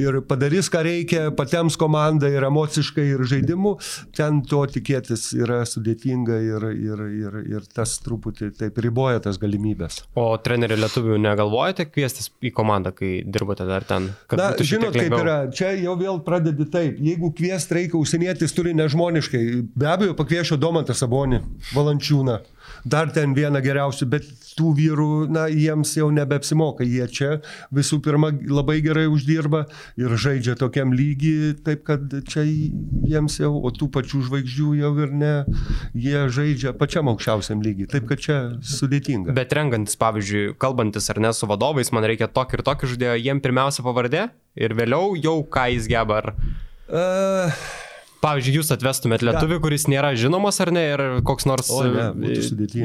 ir padarys, ką reikia, patems komandą ir emociškai, ir žaidimu, ten to tikėtis yra sudėtinga ir, ir, ir, ir tas truputį taip riboja tas galimybės. O trenerių lietuvių negalvojate kviestis į komandą, kai dirbote dar ten? Na, žinot, kaip yra, čia jau vėl pradedi taip, jeigu kviest reikia užsienietis turi nežmonišką asmeniškai, be abejo, pakviešiu Domantą Sabonį, Valančiūną, dar ten vieną geriausių, bet tų vyrų, na, jiems jau nebeapsimoka. Jie čia visų pirma labai gerai uždirba ir žaidžia tokiam lygiai, taip kad čia jiems jau, o tų pačių žvaigždžių jau ir ne, jie žaidžia pačiam aukščiausiam lygiai. Taip kad čia sudėtinga. Bet renkantis, pavyzdžiui, kalbantis ar ne su vadovais, man reikia tokį ir tokį žaidėją, jiem pirmiausia pavardė ir vėliau jau ką jis geba. Ar... Uh... Pavyzdžiui, jūs atvestumėt lietuvį, kuris nėra žinomas ar ne, ir koks nors... O, ne,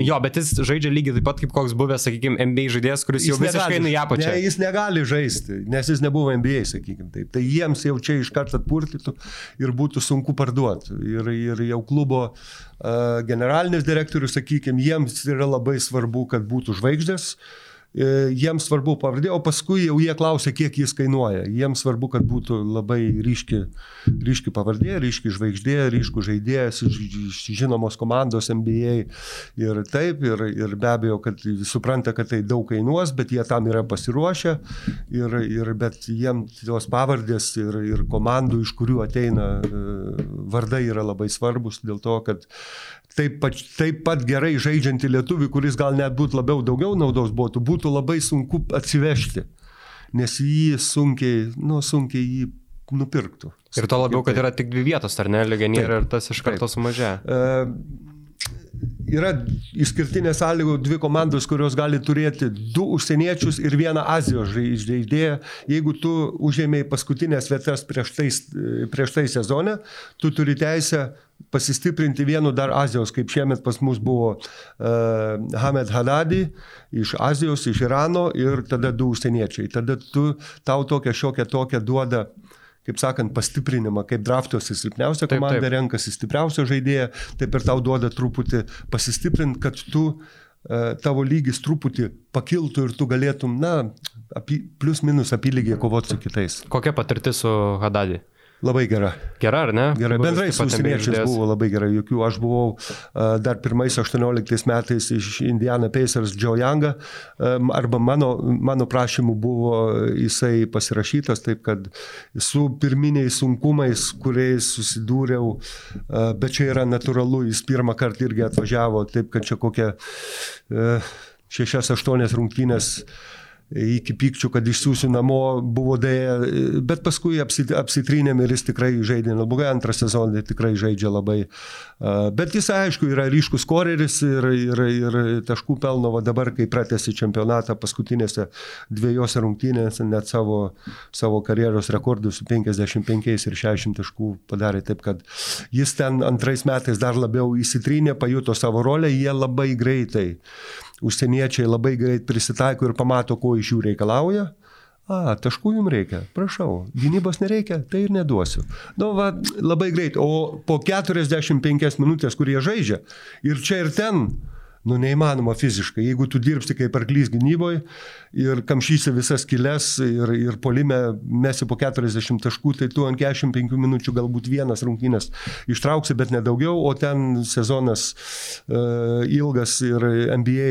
jo, bet jis žaidžia lygiai taip pat kaip koks buvęs, sakykime, NBA žaidėjas, kuris jis jau visiškai nujapačia. Ne, jis negali žaisti, nes jis nebuvo NBA, sakykime taip. Tai jiems jau čia iš karto atpurtytų ir būtų sunku parduoti. Ir, ir jau klubo uh, generalinis direktorius, sakykime, jiems yra labai svarbu, kad būtų žvaigždės. Uh, E, jiems svarbu pavardė, o paskui jau jie klausia, kiek jis kainuoja. Jiems svarbu, kad būtų labai ryški, ryški pavardė, ryški žvaigždė, ryškų žaidėjas žinomos komandos NBA ir taip, ir, ir be abejo, kad supranta, kad tai daug kainuos, bet jie tam yra pasiruošę, ir, ir, bet jiems tos pavardės ir, ir komandų, iš kurių ateina e, vardai yra labai svarbus, dėl to, kad taip pat, taip pat gerai žaidžiantį lietuvį, kuris gal net būtų labiau daugiau naudos būtų, būtų labai sunku atsivežti, nes jį sunkiai, nu, sunkiai jį nupirktų. Ir to labiau, kad yra tik dvi vietos, ar ne, legionieriai, ir tas iš karto sumažėja. E, yra išskirtinė sąlyga dvi komandos, kurios gali turėti du užsieniečius ir vieną Azijos žaidėją. Jeigu tu užėmėjai paskutinės vietas prieš tai, prieš tai sezone, tu turi teisę pasistiprinti vienu dar Azijos, kaip šiemet pas mus buvo uh, Hamed Hadadi iš Azijos, iš Irano ir tada du užsieniečiai. Tada tu, tau tokią šiokią tokią duoda uh, kaip sakant, pastiprinimą, kaip draftuosi silpniausia komanda, taip, taip. renkasi stipriausią žaidėją, taip ir tau duoda truputį pasistiprinti, kad tu e, tavo lygis truputį pakiltų ir tu galėtum, na, api, plus minus apylygiai kovoti su kitais. Kokia patirtis su Hadadi? Labai gera. Gera, ar ne? Gerai, bendrai su užsieniečiais buvo labai gerai. Jokių, aš buvau uh, dar pirmais 18 metais iš Indiana Pacers Joe Youngą, um, arba mano, mano prašymu buvo jisai pasirašytas, taip kad su pirminiais sunkumais, kuriais susidūriau, uh, bet čia yra natūralu, jis pirmą kartą irgi atvažiavo, taip kad čia kokia uh, šešias, aštuonias rungtynės uh, iki pykčių, kad išsiųsiu namo, buvo dėja, bet paskui apsitrynėm ir jis tikrai žaidė neblogai, antrą sezoną tikrai žaidžia labai. Bet jis, aišku, yra ryškus koreris ir, ir, ir taškų pelno, o dabar, kai pratęsi čempionatą paskutinėse dviejose rungtynėse, net savo, savo karjeros rekordus su 55 ir 60 taškų padarė taip, kad jis ten antrais metais dar labiau įsitrynė, pajuto savo rolę, jie labai greitai užsieniečiai labai greit prisitaiko ir pamato, ko iš jų reikalauja. A, taškų jums reikia, prašau, gynybos nereikia, tai ir neduosiu. Nu, va, labai greit, o po 45 minutės, kurie žaidžia, ir čia ir ten, nu neįmanoma fiziškai. Jeigu tu dirbsi kaip arklys gynyboje ir kamšysi visas kilės ir, ir polime mesi po 40 taškų, tai tu ant 45 minučių galbūt vienas rungtynės ištrauksi, bet nedaugiau, o ten sezonas uh, ilgas ir NBA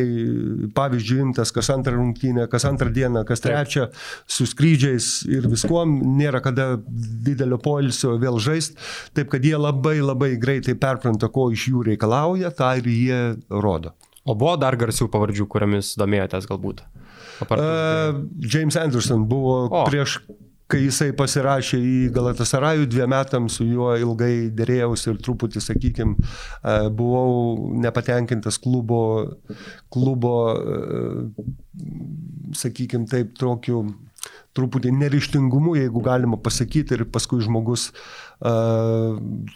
pavyzdžiui imtas kas antrą rungtynę, kas antrą dieną, kas trečią, su skrydžiais ir viskuom, nėra kada didelio poilsio vėl žaisti, taip kad jie labai labai greitai perpranta, ko iš jų reikalauja, tą ir jie rodo. O buvo dar garsių pavardžių, kuriamis domėjotės galbūt? Apart, uh, James Anderson buvo o. prieš kai jisai pasirašė į Galatasarajų dviem metams, su juo ilgai dėrėjausi ir truputį, sakykime, buvau nepatenkintas klubo, klubo sakykime, taip, tokiu truputį nerištingumu, jeigu galima pasakyti, ir paskui žmogus uh,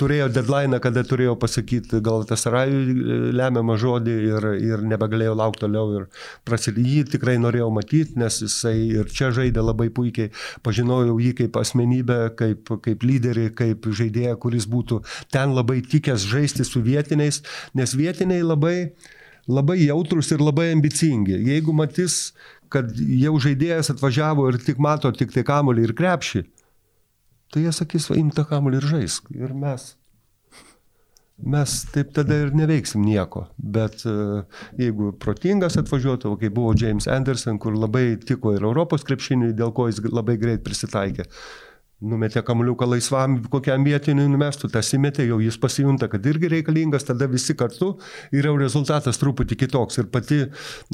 turėjo deadline, kada turėjo pasakyti gal tas rajų e, lemiamą žodį ir, ir nebegalėjo laukti toliau ir prasidėjo. Jį tikrai norėjau matyti, nes jisai ir čia žaidė labai puikiai, pažinojau jį kaip asmenybę, kaip, kaip lyderį, kaip žaidėją, kuris būtų ten labai tikęs žaisti su vietiniais, nes vietiniai labai labai jautrus ir labai ambicingi. Jeigu matys, kad jau žaidėjas atvažiavo ir tik mato tik tai kamolį ir krepšį, tai jie sakys, imk tą kamolį ir žaisk. Ir mes, mes taip tada ir neveiksim nieko. Bet uh, jeigu protingas atvažiuotų, kaip buvo James Anderson, kur labai tiko ir Europos krepšiniui, dėl ko jis labai greit prisitaikė, numetė kamuliuką laisvam kokiam vietiniui numestų, tas įmetė, jau jis pasijunta, kad irgi reikalingas, tada visi kartu ir jau rezultatas truputį kitoks. Ir pati,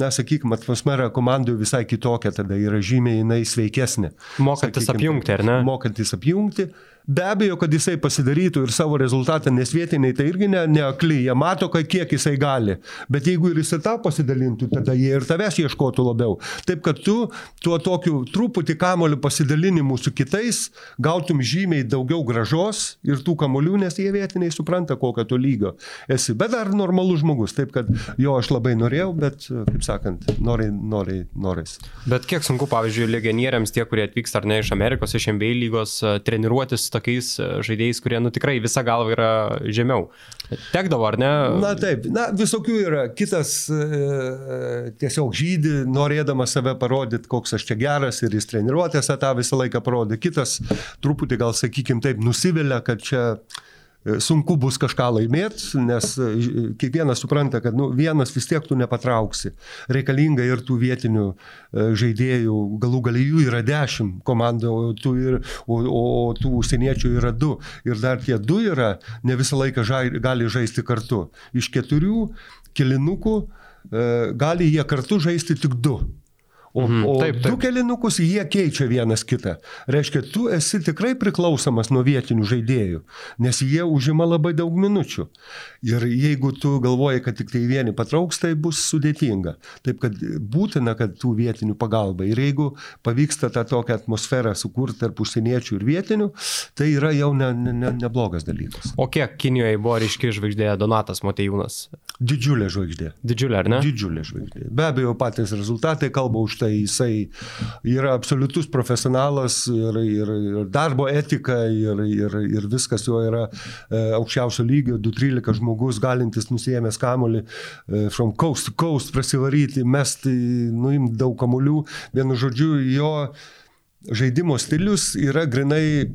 na, sakykime, atmosfera komandų visai kitokia, tada yra žymiai jinai sveikesnė. Mokantis sakykim, apjungti, ar ne? Mokantis apjungti. Be abejo, kad jisai pasidarytų ir savo rezultatą, nes vietiniai tai irgi ne, neakly, jie mato, kiek jisai gali. Bet jeigu ir jisai tą pasidalintų, tada jie ir tavęs ieškotų labiau. Taip kad tu tuo tokiu truputį kamoliu pasidalinimu su kitais gautum žymiai daugiau gražos ir tų kamolių, nes jie vietiniai supranta, kokio tu lygio esi. Bet dar normalus žmogus. Taip kad jo aš labai norėjau, bet, kaip sakant, noriai, noriai, noris. Bet kiek sunku, pavyzdžiui, legionieriams, tie, kurie atvyksta ar ne iš Amerikos, iš MBA lygos, treniruotis tokiais e, žaidėjais, kurie, nu tikrai visą galvą yra žemiau. Tekdavo, ar ne? Na taip, na visokių yra. Kitas e, tiesiog žydį, norėdamas save parodyti, koks aš čia geras ir jis treniruotėse tą visą laiką parodė. Kitas truputį gal, sakykim, taip nusivilia, kad čia sunku bus kažką laimėti, nes e, kiekvienas supranta, kad nu, vienas vis tiek tu nepatrauksi. Reikalinga ir tų vietinių e, žaidėjų, galų gal jų yra dešimt komandų, o, ir, o, o, o tų užsieniečių yra du. Ir dar tie du yra, ne visą laiką žai, gali žaisti kartu. Iš keturių kilinukų e, gali jie kartu žaisti tik du. O, mhm, o taip, taip. du kelinukus jie keičia vienas kitą. Reiškia, tu esi tikrai priklausomas nuo vietinių žaidėjų, nes jie užima labai daug minučių. Ir jeigu tu galvoji, kad tik tai vieni patrauks, tai bus sudėtinga. Taip kad būtina, kad tų vietinių pagalba. Ir jeigu pavyksta tą tokią atmosferą sukurti tarp užsieniečių ir vietinių, tai yra jau ne, ne, neblogas dalykas. O kiek Kinijoje buvo ryški žvaigždė Donatas Matejūnas? Didžiulė žvaigždė. Didžiulė, ar ne? Didžiulė žvaigždė. Be abejo, patys rezultatai kalba už tai tai jisai yra absoliutus profesionalas ir, ir, ir darbo etika ir, ir, ir viskas jo yra e, aukščiausio lygio, 213 žmogus galintis nusijėmęs kamolį e, from coast to coast prasivaryti, mesti, nuimti daug kamuolių, vienu žodžiu, jo žaidimo stilius yra grinai e,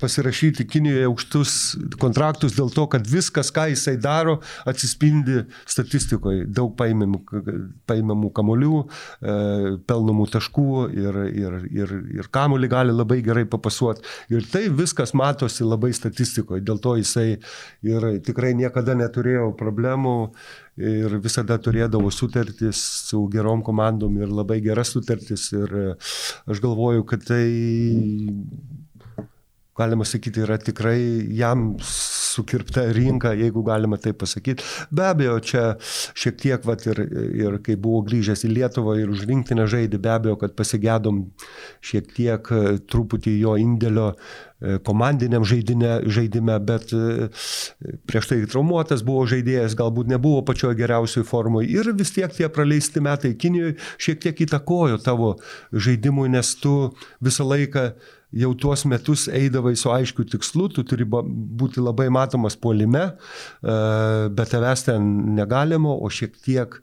pasirašyti Kinijoje aukštus kontraktus dėl to, kad viskas, ką jisai daro, atsispindi statistikoje. Daug paimamų, paimamų kamolių, e, pelnomų taškų ir, ir, ir, ir kamolį gali labai gerai papasuoti. Ir tai viskas matosi labai statistikoje. Dėl to jisai ir tikrai niekada neturėjo problemų ir visada turėdavo sutartis su gerom komandom ir labai geras sutartis. Ir e, aš galvoju, kad tai, galima sakyti, yra tikrai jam sukirpta rinka, jeigu galima taip pasakyti. Be abejo, čia šiek tiek, vat, ir, ir kai buvo grįžęs į Lietuvą ir už rinktinę žaidė, be abejo, kad pasigėdom šiek tiek e, truputį jo indėlio komandiniam žaidime, žaidime, bet e, prieš tai traumuotas buvo žaidėjas, galbūt nebuvo pačioje geriausioje formoje ir vis tiek tie praleisti metai Kinijoje šiek tiek įtakojo tavo žaidimui, nes tu visą laiką jau tuos metus eidavai su aiškiu tikslu, tu turi būti labai matomas puolime, e, bet tavęs ten negalima, o šiek tiek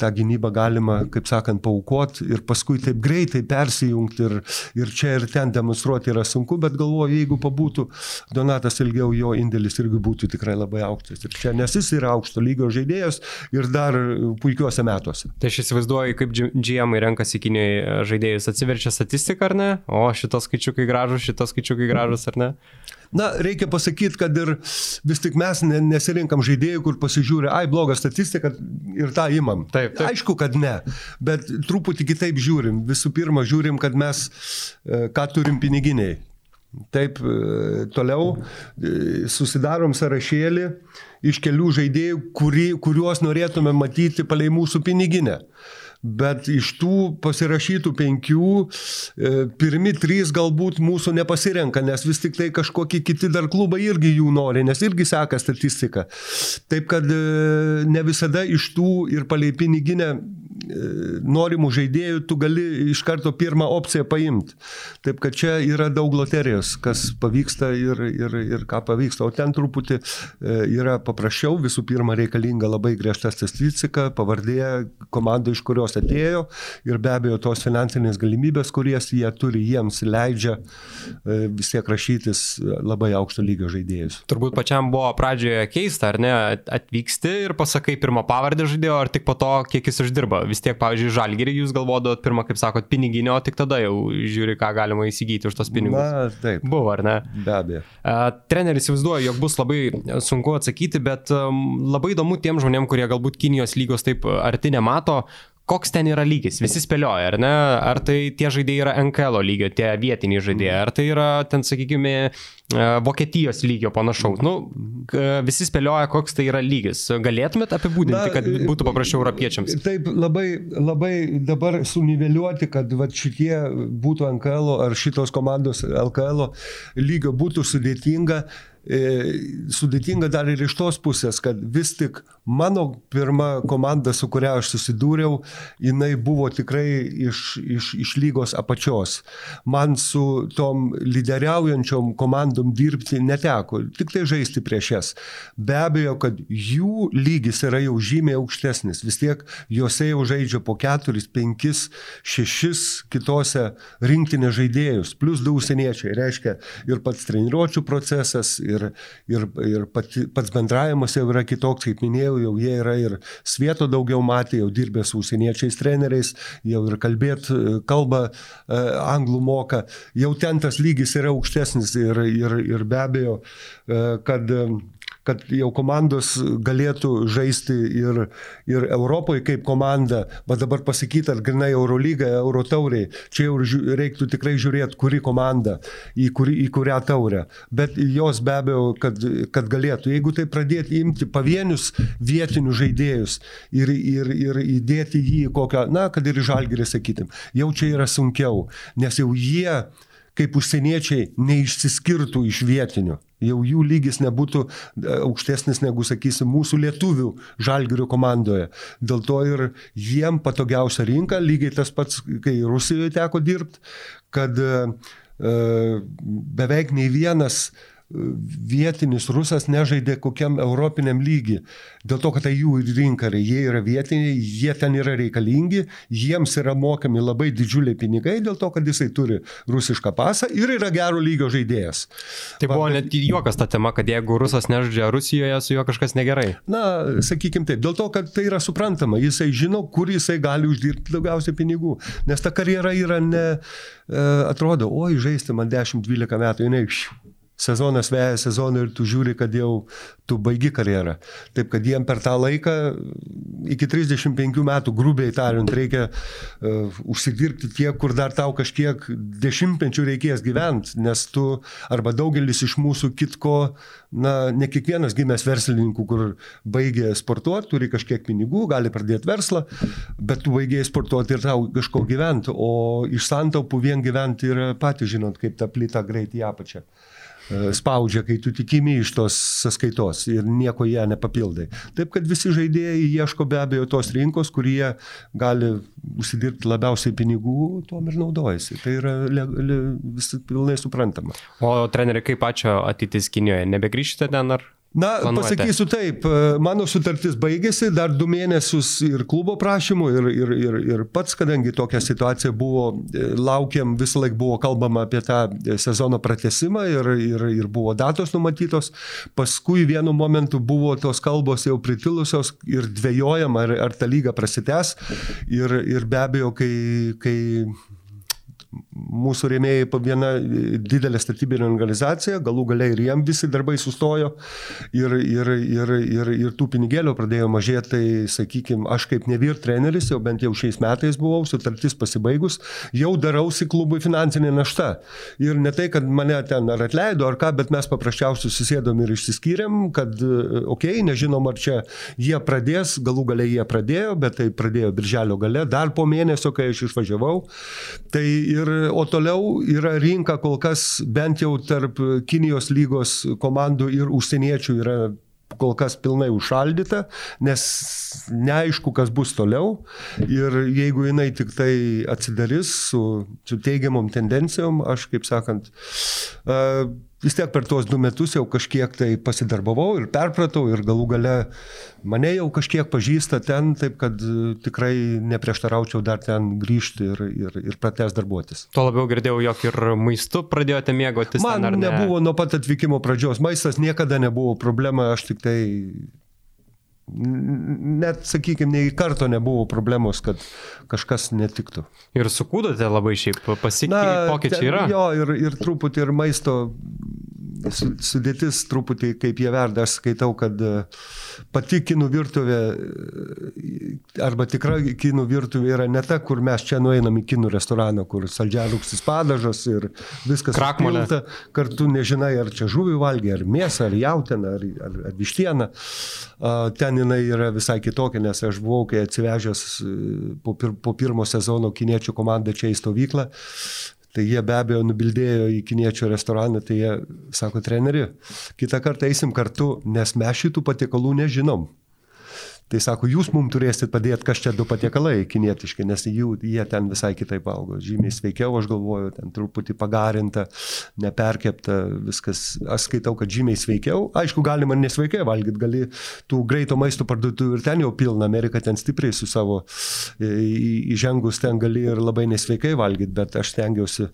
tą gynybą galima, kaip sakant, paukoti ir paskui taip greitai persijungti ir, ir čia ir ten demonstruoti yra sunku, bet galvoju, jeigu pabūtų Donatas ilgiau, jo indėlis irgi būtų tikrai labai aukštas. Ir čia, nes jis yra aukšto lygio žaidėjas ir dar puikiuose metuose. Tai aš įsivaizduoju, kaip GM renkasi Kinijoje žaidėjus, atsiverčia statistiką ar ne, o šitos skaičiukai gražus, šitos skaičiukai gražus ar ne? Na, reikia pasakyti, kad ir vis tik mes nesirinkam žaidėjų, kur pasižiūrė, ai, bloga statistika ir tą imam. Taip, taip. Aišku, kad ne, bet truputį kitaip žiūrim. Visų pirma, žiūrim, kad mes e, ką turim piniginiai. Taip, e, toliau e, susidarom sąrašėlį iš kelių žaidėjų, kuri, kuriuos norėtume matyti palei mūsų piniginę bet iš tų pasirašytų penkių, e, pirmi trys galbūt mūsų nepasirenka, nes vis tik tai kažkokie kiti dar klubai irgi jų nori, nes irgi seka statistiką. Taip kad e, ne visada iš tų ir palei piniginę norimų žaidėjų tu gali iš karto pirmą opciją paimti. Taip kad čia yra daug loterijos, kas pavyksta ir, ir, ir ką pavyksta. O ten truputį yra paprasčiau, visų pirma reikalinga labai griežta statistika, pavardė, komanda, iš kurios kurios atėjo ir be abejo tos finansinės galimybės, kurias jie turi, jiems leidžia e, vis tiek rašytis labai aukšto lygio žaidėjus. Turbūt pačiam buvo pradžioje keista, ar ne, atvyksti ir pasakai pirmą pavardę žaidėjo, ar tik po to, kiek jis uždirba. Vis tiek, pavyzdžiui, žalgerį jūs galvodavot pirmą, kaip sakot, piniginio, tik tada jau žiūri, ką galima įsigyti už tos pinigus. Na, taip. Buvo, ar ne? Be abejo. Treneris įsivaizduoja, jog bus labai sunku atsakyti, bet um, labai įdomu tiem žmonėm, kurie galbūt Kinijos lygos taip arti nemato, koks ten yra lygis? Visi spėlioja, ar ne? Ar tai tie žaidėjai yra NKL lygio, tie vietiniai žaidėjai, ar tai yra ten, sakykime, Vokietijos lygio panašaus. Nu, visi spėlioja, koks tai yra lygis. Galėtumėt apibūdinti, Na, kad būtų paprasčiau europiečiams? Taip, labai, labai dabar suniveliuoti, kad va, šitie būtų NKL ar šitos komandos LKL lygio būtų sudėtinga. E, sudėtinga dar ir iš tos pusės, kad vis tik mano pirma komanda, su kuria aš susidūriau, jinai buvo tikrai iš, iš, iš lygos apačios. Man su tom lyderiaujančiom komandom dirbti neteko, tik tai žaisti prieš jas. Be abejo, kad jų lygis yra jau žymiai aukštesnis. Vis tiek juose jau žaidžia po keturis, penkis, šešis kitose rinktinės žaidėjus, plus du užsieniečiai. Reiškia ir pats treniruočio procesas, ir, ir, ir pati, pats bendravimas jau yra kitoks, kaip minėjau, jau jie yra ir svieto daugiau matę, jau dirbę su užsieniečiais treneriais, jau ir kalbėt kalbą e, anglų moka, jau ten tas lygis yra aukštesnis ir, ir, ir be abejo, e, kad kad jau komandos galėtų žaisti ir, ir Europoje kaip komanda, bet dabar pasakyti, ar grinai Eurolyga, Eurotauriai, čia jau reiktų tikrai žiūrėti, kuri komanda, į, kuri, į kurią taurę. Bet jos be abejo, kad, kad galėtų, jeigu tai pradėti imti pavienius vietinius žaidėjus ir, ir, ir įdėti jį į kokią, na, kad ir žalgerį sakytim, jau čia yra sunkiau, nes jau jie kaip užsieniečiai neišsiskirtų iš vietinių jau jų lygis nebūtų e, aukštesnis negu, sakysim, mūsų lietuvių žalgirių komandoje. Dėl to ir jiem patogiausia rinka, lygiai tas pats, kai Rusijoje teko dirbti, kad e, e, beveik nei vienas vietinis rusas nežaidė kokiam europiniam lygi. Dėl to, kad tai jų rinka, jie yra vietiniai, jie ten yra reikalingi, jiems yra mokami labai didžiuliai pinigai dėl to, kad jisai turi rusišką pasą ir yra gero lygio žaidėjas. Tai buvo Va, net juokas ta tema, kad jeigu rusas nežaidžia Rusijoje, su juo kažkas negerai. Na, sakykim taip, dėl to, kad tai yra suprantama, jisai žino, kur jisai gali uždirbti daugiausiai pinigų, nes ta karjera yra ne, e, atrodo, oi, žaisti man 10-12 metų, jinai sezonas veja sezoną ir tu žiūri, kad jau tu baigi karjerą. Taip kad jiem per tą laiką iki 35 metų, grubiai tariant, reikia uh, užsidirbti tiek, kur dar tau kažkiek dešimtmečių reikės gyventi, nes tu arba daugelis iš mūsų kitko, na, ne kiekvienas gimęs verslininkų, kur baigė sportuoti, turi kažkiek pinigų, gali pradėti verslą, bet tu baigėjai sportuoti ir tau kažko gyventi, o iš santaupų vien gyventi yra patys žinot, kaip ta plyta greit į apačią. E, spaudžia, kai tu tikimi iš tos sąskaitos ir nieko ją nepapildai. Taip kad visi žaidėjai ieško be abejo tos rinkos, kurie gali užsidirbti labiausiai pinigų, tuom ir naudojasi. Tai yra le, le, visi pilnai suprantama. O treneri, kaip pačio ateitis Kinijoje, nebegrįžtate ten ar? Na, planuojate? pasakysiu taip, e, mano sutartis baigėsi dar du mėnesius ir klubo prašymų, ir, ir, ir, ir pats, kadangi tokia situacija buvo, e, laukiam, visą laiką buvo kalbama apie tą sezono pratesimą ir, ir, ir buvo datos numatytos. Paskui vienu momentu buvo tos kalbos jau pritilusios ir dvėjojama, ar, ar ta lyga prasitęs. Ir, ir be abejo, kai, kai mūsų rėmėjai viena didelė statybinė organizacija, galų galiai ir jiem visi darbai sustojo ir, ir, ir, ir, ir tų pinigėlių pradėjo mažėti, tai sakykime, aš kaip nevyr treneris, jau bent jau šiais metais buvau, sutartis pasibaigus, jau darausi klubui finansinė našta. Ir ne tai, kad mane ten ar atleido ar ką, bet mes paprasčiausiai susėdom ir išsiskyrėm, kad, okei, okay, nežinom, ar čia jie pradės, galų galiai jie pradėjo, bet tai pradėjo birželio gale, dar po mėnesio, kai aš išvažiavau. Tai ir, o toliau yra rinka kol kas bent jau tarp Kinijos lygos komandų ir užsieniečių yra kol kas pilnai užšaldyta, nes neaišku, kas bus toliau. Ir jeigu jinai tik tai atsidarys su, su teigiamom tendencijom, aš, kaip sakant, uh, vis tiek per tuos du metus jau kažkiek tai pasidarbavau ir perpratau ir galų gale mane jau kažkiek pažįsta ten, taip kad e, tikrai neprieštaraučiau dar ten grįžti ir, ir, ir pratęs darbuotis. Tuo labiau girdėjau, jog ir maistu pradėjote mėgautis. Man ten, ne? nebuvo nuo pat atvykimo pradžios, maistas niekada nebuvo problema, aš tik tai net, sakykime, nei karto nebuvo problemos, kad kažkas netiktų. Ir sukūdote labai šiaip pasikeitė, pokyčiai yra. Jo, ir, ir truputį ir maisto sudėtis truputį kaip jie verda, aš skaitau, kad uh, pati kinų virtuvė arba tikra kinų virtuvė yra ne ta, kur mes čia nueinam į kinų restoraną, kur saldžiarūksis padažas ir viskas krakmolė. Kartu nežinai, ar čia žuvį valgy, ar mėsą, ar jautieną, ar, ar, ar vištieną. Ten jinai yra visai kitokia, nes aš buvau, kai atsivežęs e, po, pir, po pirmo sezono kiniečių komandą čia į stovyklą, Tai jie be abejo nubildėjo į kiniečių restoraną, tai jie sako, treneri, kitą kartą eisim kartu, nes mes šitų patiekalų nežinom. Tai sako, jūs mums turėsit padėti, kas čia du patiekalai kinietiški, nes jų, jie ten visai kitaip valgo. Žymiai sveikiau, aš galvoju, ten truputį pagarinta, neperkepta, viskas. Aš skaitau, kad žymiai sveikiau. Aišku, galima nesveikiai valgyti, gali tų greito maisto parduotuvių ir ten jau pilna, Amerika ten stipriai su savo įžengus ten gali ir labai nesveikai valgyti, bet aš stengiausi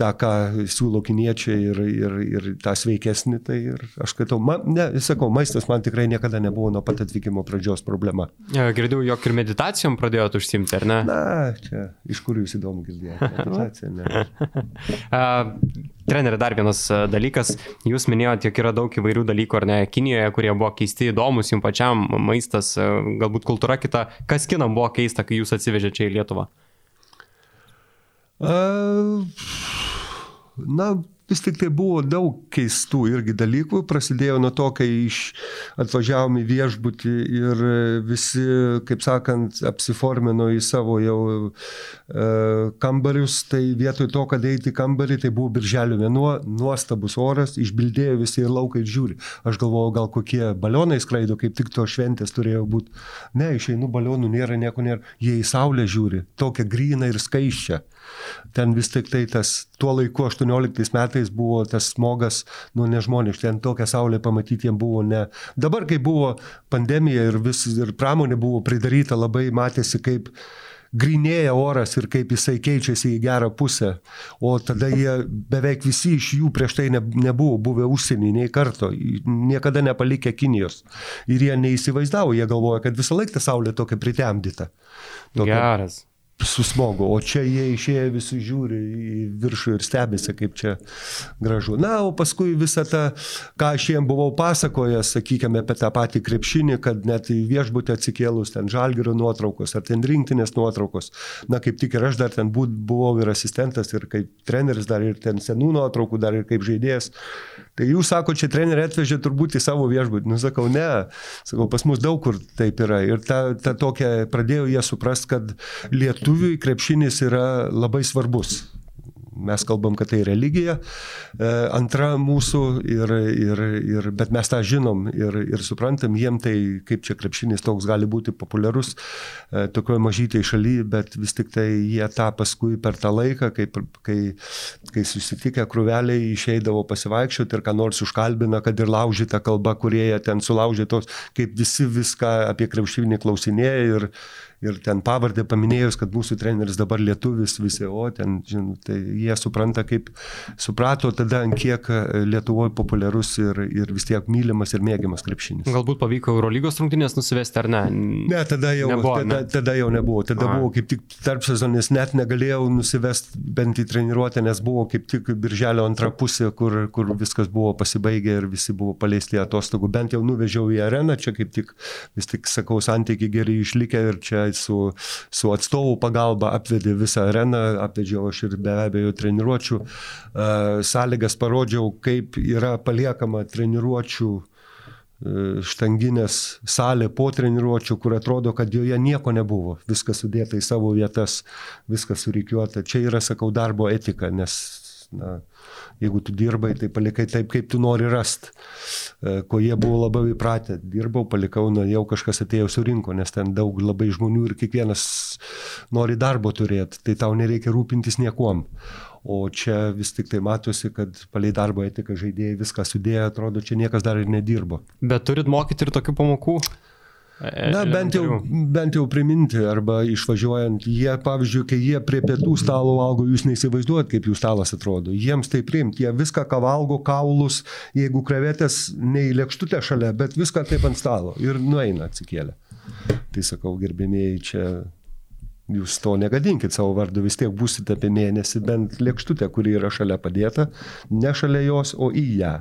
tą, ką siūlo kiniečiai ir, ir, ir tą sveikesnį, tai ir aš skaitau, man, ne, sakau, maistas man tikrai niekada nebuvo nuo pat atvykimo pradžios problema. Girdėjau, jog ir meditacijom pradėjote užsimti, ar ne? Na, čia iš kur jūs įdomu girdėjote? Meditacija, ne. Trenerė, dar vienas dalykas, jūs minėjote, jog yra daug įvairių dalykų, ar ne, Kinijoje, kurie buvo keisti, įdomus jums pačiam, maistas, galbūt kultūra kita. Kas kinam buvo keista, kai jūs atsivežėte čia į Lietuvą? Uh, na, vis tik tai buvo daug keistų irgi dalykų. Prasidėjo nuo to, kai iš atvažiavom į viešbutį ir visi, kaip sakant, apsiformino į savo jau e, kambarius. Tai vietoj to, kad eiti į kambarį, tai buvo birželio mėnuo, nuostabus oras, išbildėjo visi ir laukai žiūri. Aš galvojau, gal kokie balionai skraido, kaip tik to šventės turėjo būti. Ne, išeinu balionų, nėra nieko nėra. Jie į saulę žiūri, tokia grįna ir skaiščia. Ten vis tik tai tas tuo laiku 18 metais buvo tas smogas, nu nežmoniškai, ten tokią saulę pamatyti jiem buvo ne. Dabar, kai buvo pandemija ir, vis, ir pramonė buvo pridaryta, labai matėsi, kaip grinėja oras ir kaip jisai keičiasi į gerą pusę. O tada jie beveik visi iš jų prieš tai ne, nebuvo buvę užsienį nei karto, niekada nepalikę Kinijos. Ir jie neįsivaizdavo, jie galvoja, kad visą laiką ta saulė tokia pritemdyta. Tokia... Geras susmogo, o čia jie išėję visi žiūri į viršų ir stebėsi, kaip čia gražu. Na, o paskui visą tą, ką aš jiems buvau pasakojęs, sakykime, apie tą patį krepšinį, kad net į viešbutį atsikėlus ten žalgerio nuotraukos ar ten rinktinės nuotraukos, na, kaip tik ir aš dar ten buvau ir asistentas, ir kaip treneris, dar ir ten senų nuotraukų, dar ir kaip žaidėjas. Tai jūs sako, čia treneriai atvežė turbūt į savo viešbutį. Nu, sakau, ne. Sakau, pas mus daug kur taip yra. Ir ta, ta tokia, pradėjo jie suprast, kad lietuviui krepšinis yra labai svarbus. Mes kalbam, kad tai religija, e, antra mūsų, ir, ir, ir, bet mes tą žinom ir, ir suprantam, jiem tai kaip čia krepšinis toks gali būti populiarus e, tokioje mažytėje šalyje, bet vis tik tai jie tą paskui per tą laiką, kai, kai, kai susitikę krūveliai išeidavo pasivaikščioti ir ką nors užkalbina, kad ir laužyta kalba, kurie jie ten sulaužė tos, kaip visi viską apie krepšinį klausinėja ir, ir ten pavardę paminėjus, kad mūsų treneris dabar lietuvis visi, o ten, žinot, tai jie supranta, kaip suprato tada, ant kiek Lietuvoje populiarus ir, ir vis tiek mylimas ir mėgiamas krepšinis. Galbūt pavyko Eurolygos rungtynės nusivesti ar ne? Ne, tada jau nebuvo. Tada, ne? tada jau nebuvo. Tada A. buvo kaip tik tarp sezonis, net negalėjau nusivesti bent į treniruotę, nes buvo kaip tik birželio antra pusė, kur, kur viskas buvo pasibaigę ir visi buvo paleisti atostogų. Bent jau nuvežiau į areną, čia kaip tik vis tik, sakau, santykiai gerai išlikę ir čia su, su atstovų pagalba apvedė visą areną, apvedžiau aš ir be abejo treniruočių sąlygas, parodžiau, kaip yra paliekama treniruočių štanginės salė po treniruočio, kur atrodo, kad joje nieko nebuvo. Viskas sudėta į savo vietas, viskas surikiuota. Čia yra, sakau, darbo etika, nes na, jeigu tu dirbai, tai palikai taip, kaip tu nori rast. E, ko jie buvo labai įpratę. Dirbau, palikau, na, jau kažkas atėjo surinko, nes ten daug labai žmonių ir kiekvienas nori darbo turėti, tai tau nereikia rūpintis niekuom. O čia vis tik tai matosi, kad palei darbo etiką žaidėjai viską sudėjo, atrodo, čia niekas dar ir nedirbo. Bet turit mokyti ir tokių pamokų? Na, bent jau, bent jau priminti arba išvažiuojant, jie, pavyzdžiui, kai jie prie pietų stalo valgo, jūs neįsivaizduojat, kaip jų stalas atrodo. Jiems tai priimti, jie viską, ką valgo, kaulus, jeigu krevetės ne į lėkštutę šalia, bet viską taip ant stalo ir nueina atsikėlę. Tai sakau, gerbėmėjai, čia jūs to negadinkit savo vardu, vis tiek būsite apie mėnesį bent lėkštutę, kuri yra šalia padėta, ne šalia jos, o į ją.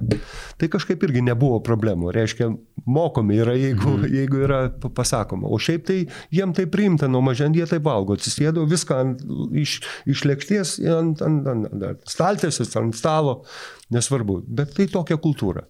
Tai kažkaip irgi nebuvo problemų. Reiškia, mokomi yra, jeigu, mm. jeigu yra pasakoma. O šiaip tai jiem tai priimta, nuo mažent jie tai valgo, atsisėdo viską ant, iš, iš lėkšties ant, ant, ant, ant staltėsis, ant stalo. Nesvarbu, bet tai tokia kultūra.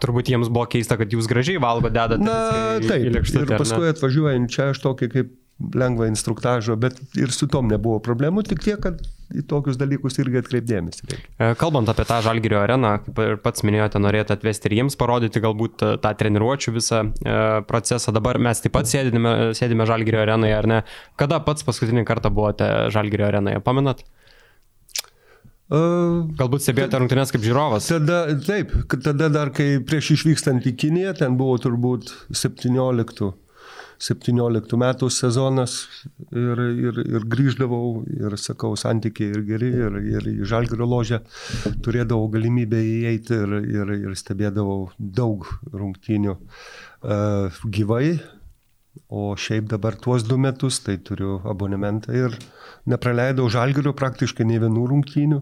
Turbūt jiems buvo keista, kad jūs gražiai valgo, dedate. Na, taip. Ir paskui atvažiuojant čia aš tokį kaip lengvą instruktažą, bet ir su tom nebuvo problemų, tik tiek, kad į tokius dalykus irgi atkreipdėmėsi. E, kalbant apie tą Žalgirio areną, kaip ir pats minėjote, norėjote atvesti ir jiems parodyti galbūt e, tą treniruočio visą e, procesą. Dabar mes taip pat sėdime, sėdime Žalgirio arenoje, ar ne? Kada pats paskutinį kartą buvote Žalgirio arenoje, pamenat? Galbūt stebėjote rungtynės kaip žiūrovas? Tada, taip, tada dar kai prieš išvykstant į Kiniją, ten buvo turbūt 17 17 metų sezonas ir, ir, ir grįždavau ir, sakau, santykiai ir geri, ir, ir į Žalgirio ložę turėdavau galimybę įeiti ir, ir, ir stebėdavau daug rungtynių uh, gyvai, o šiaip dabar tuos du metus tai turiu abonementą ir nepraleidau žalgirių praktiškai nei vienų rungtynių,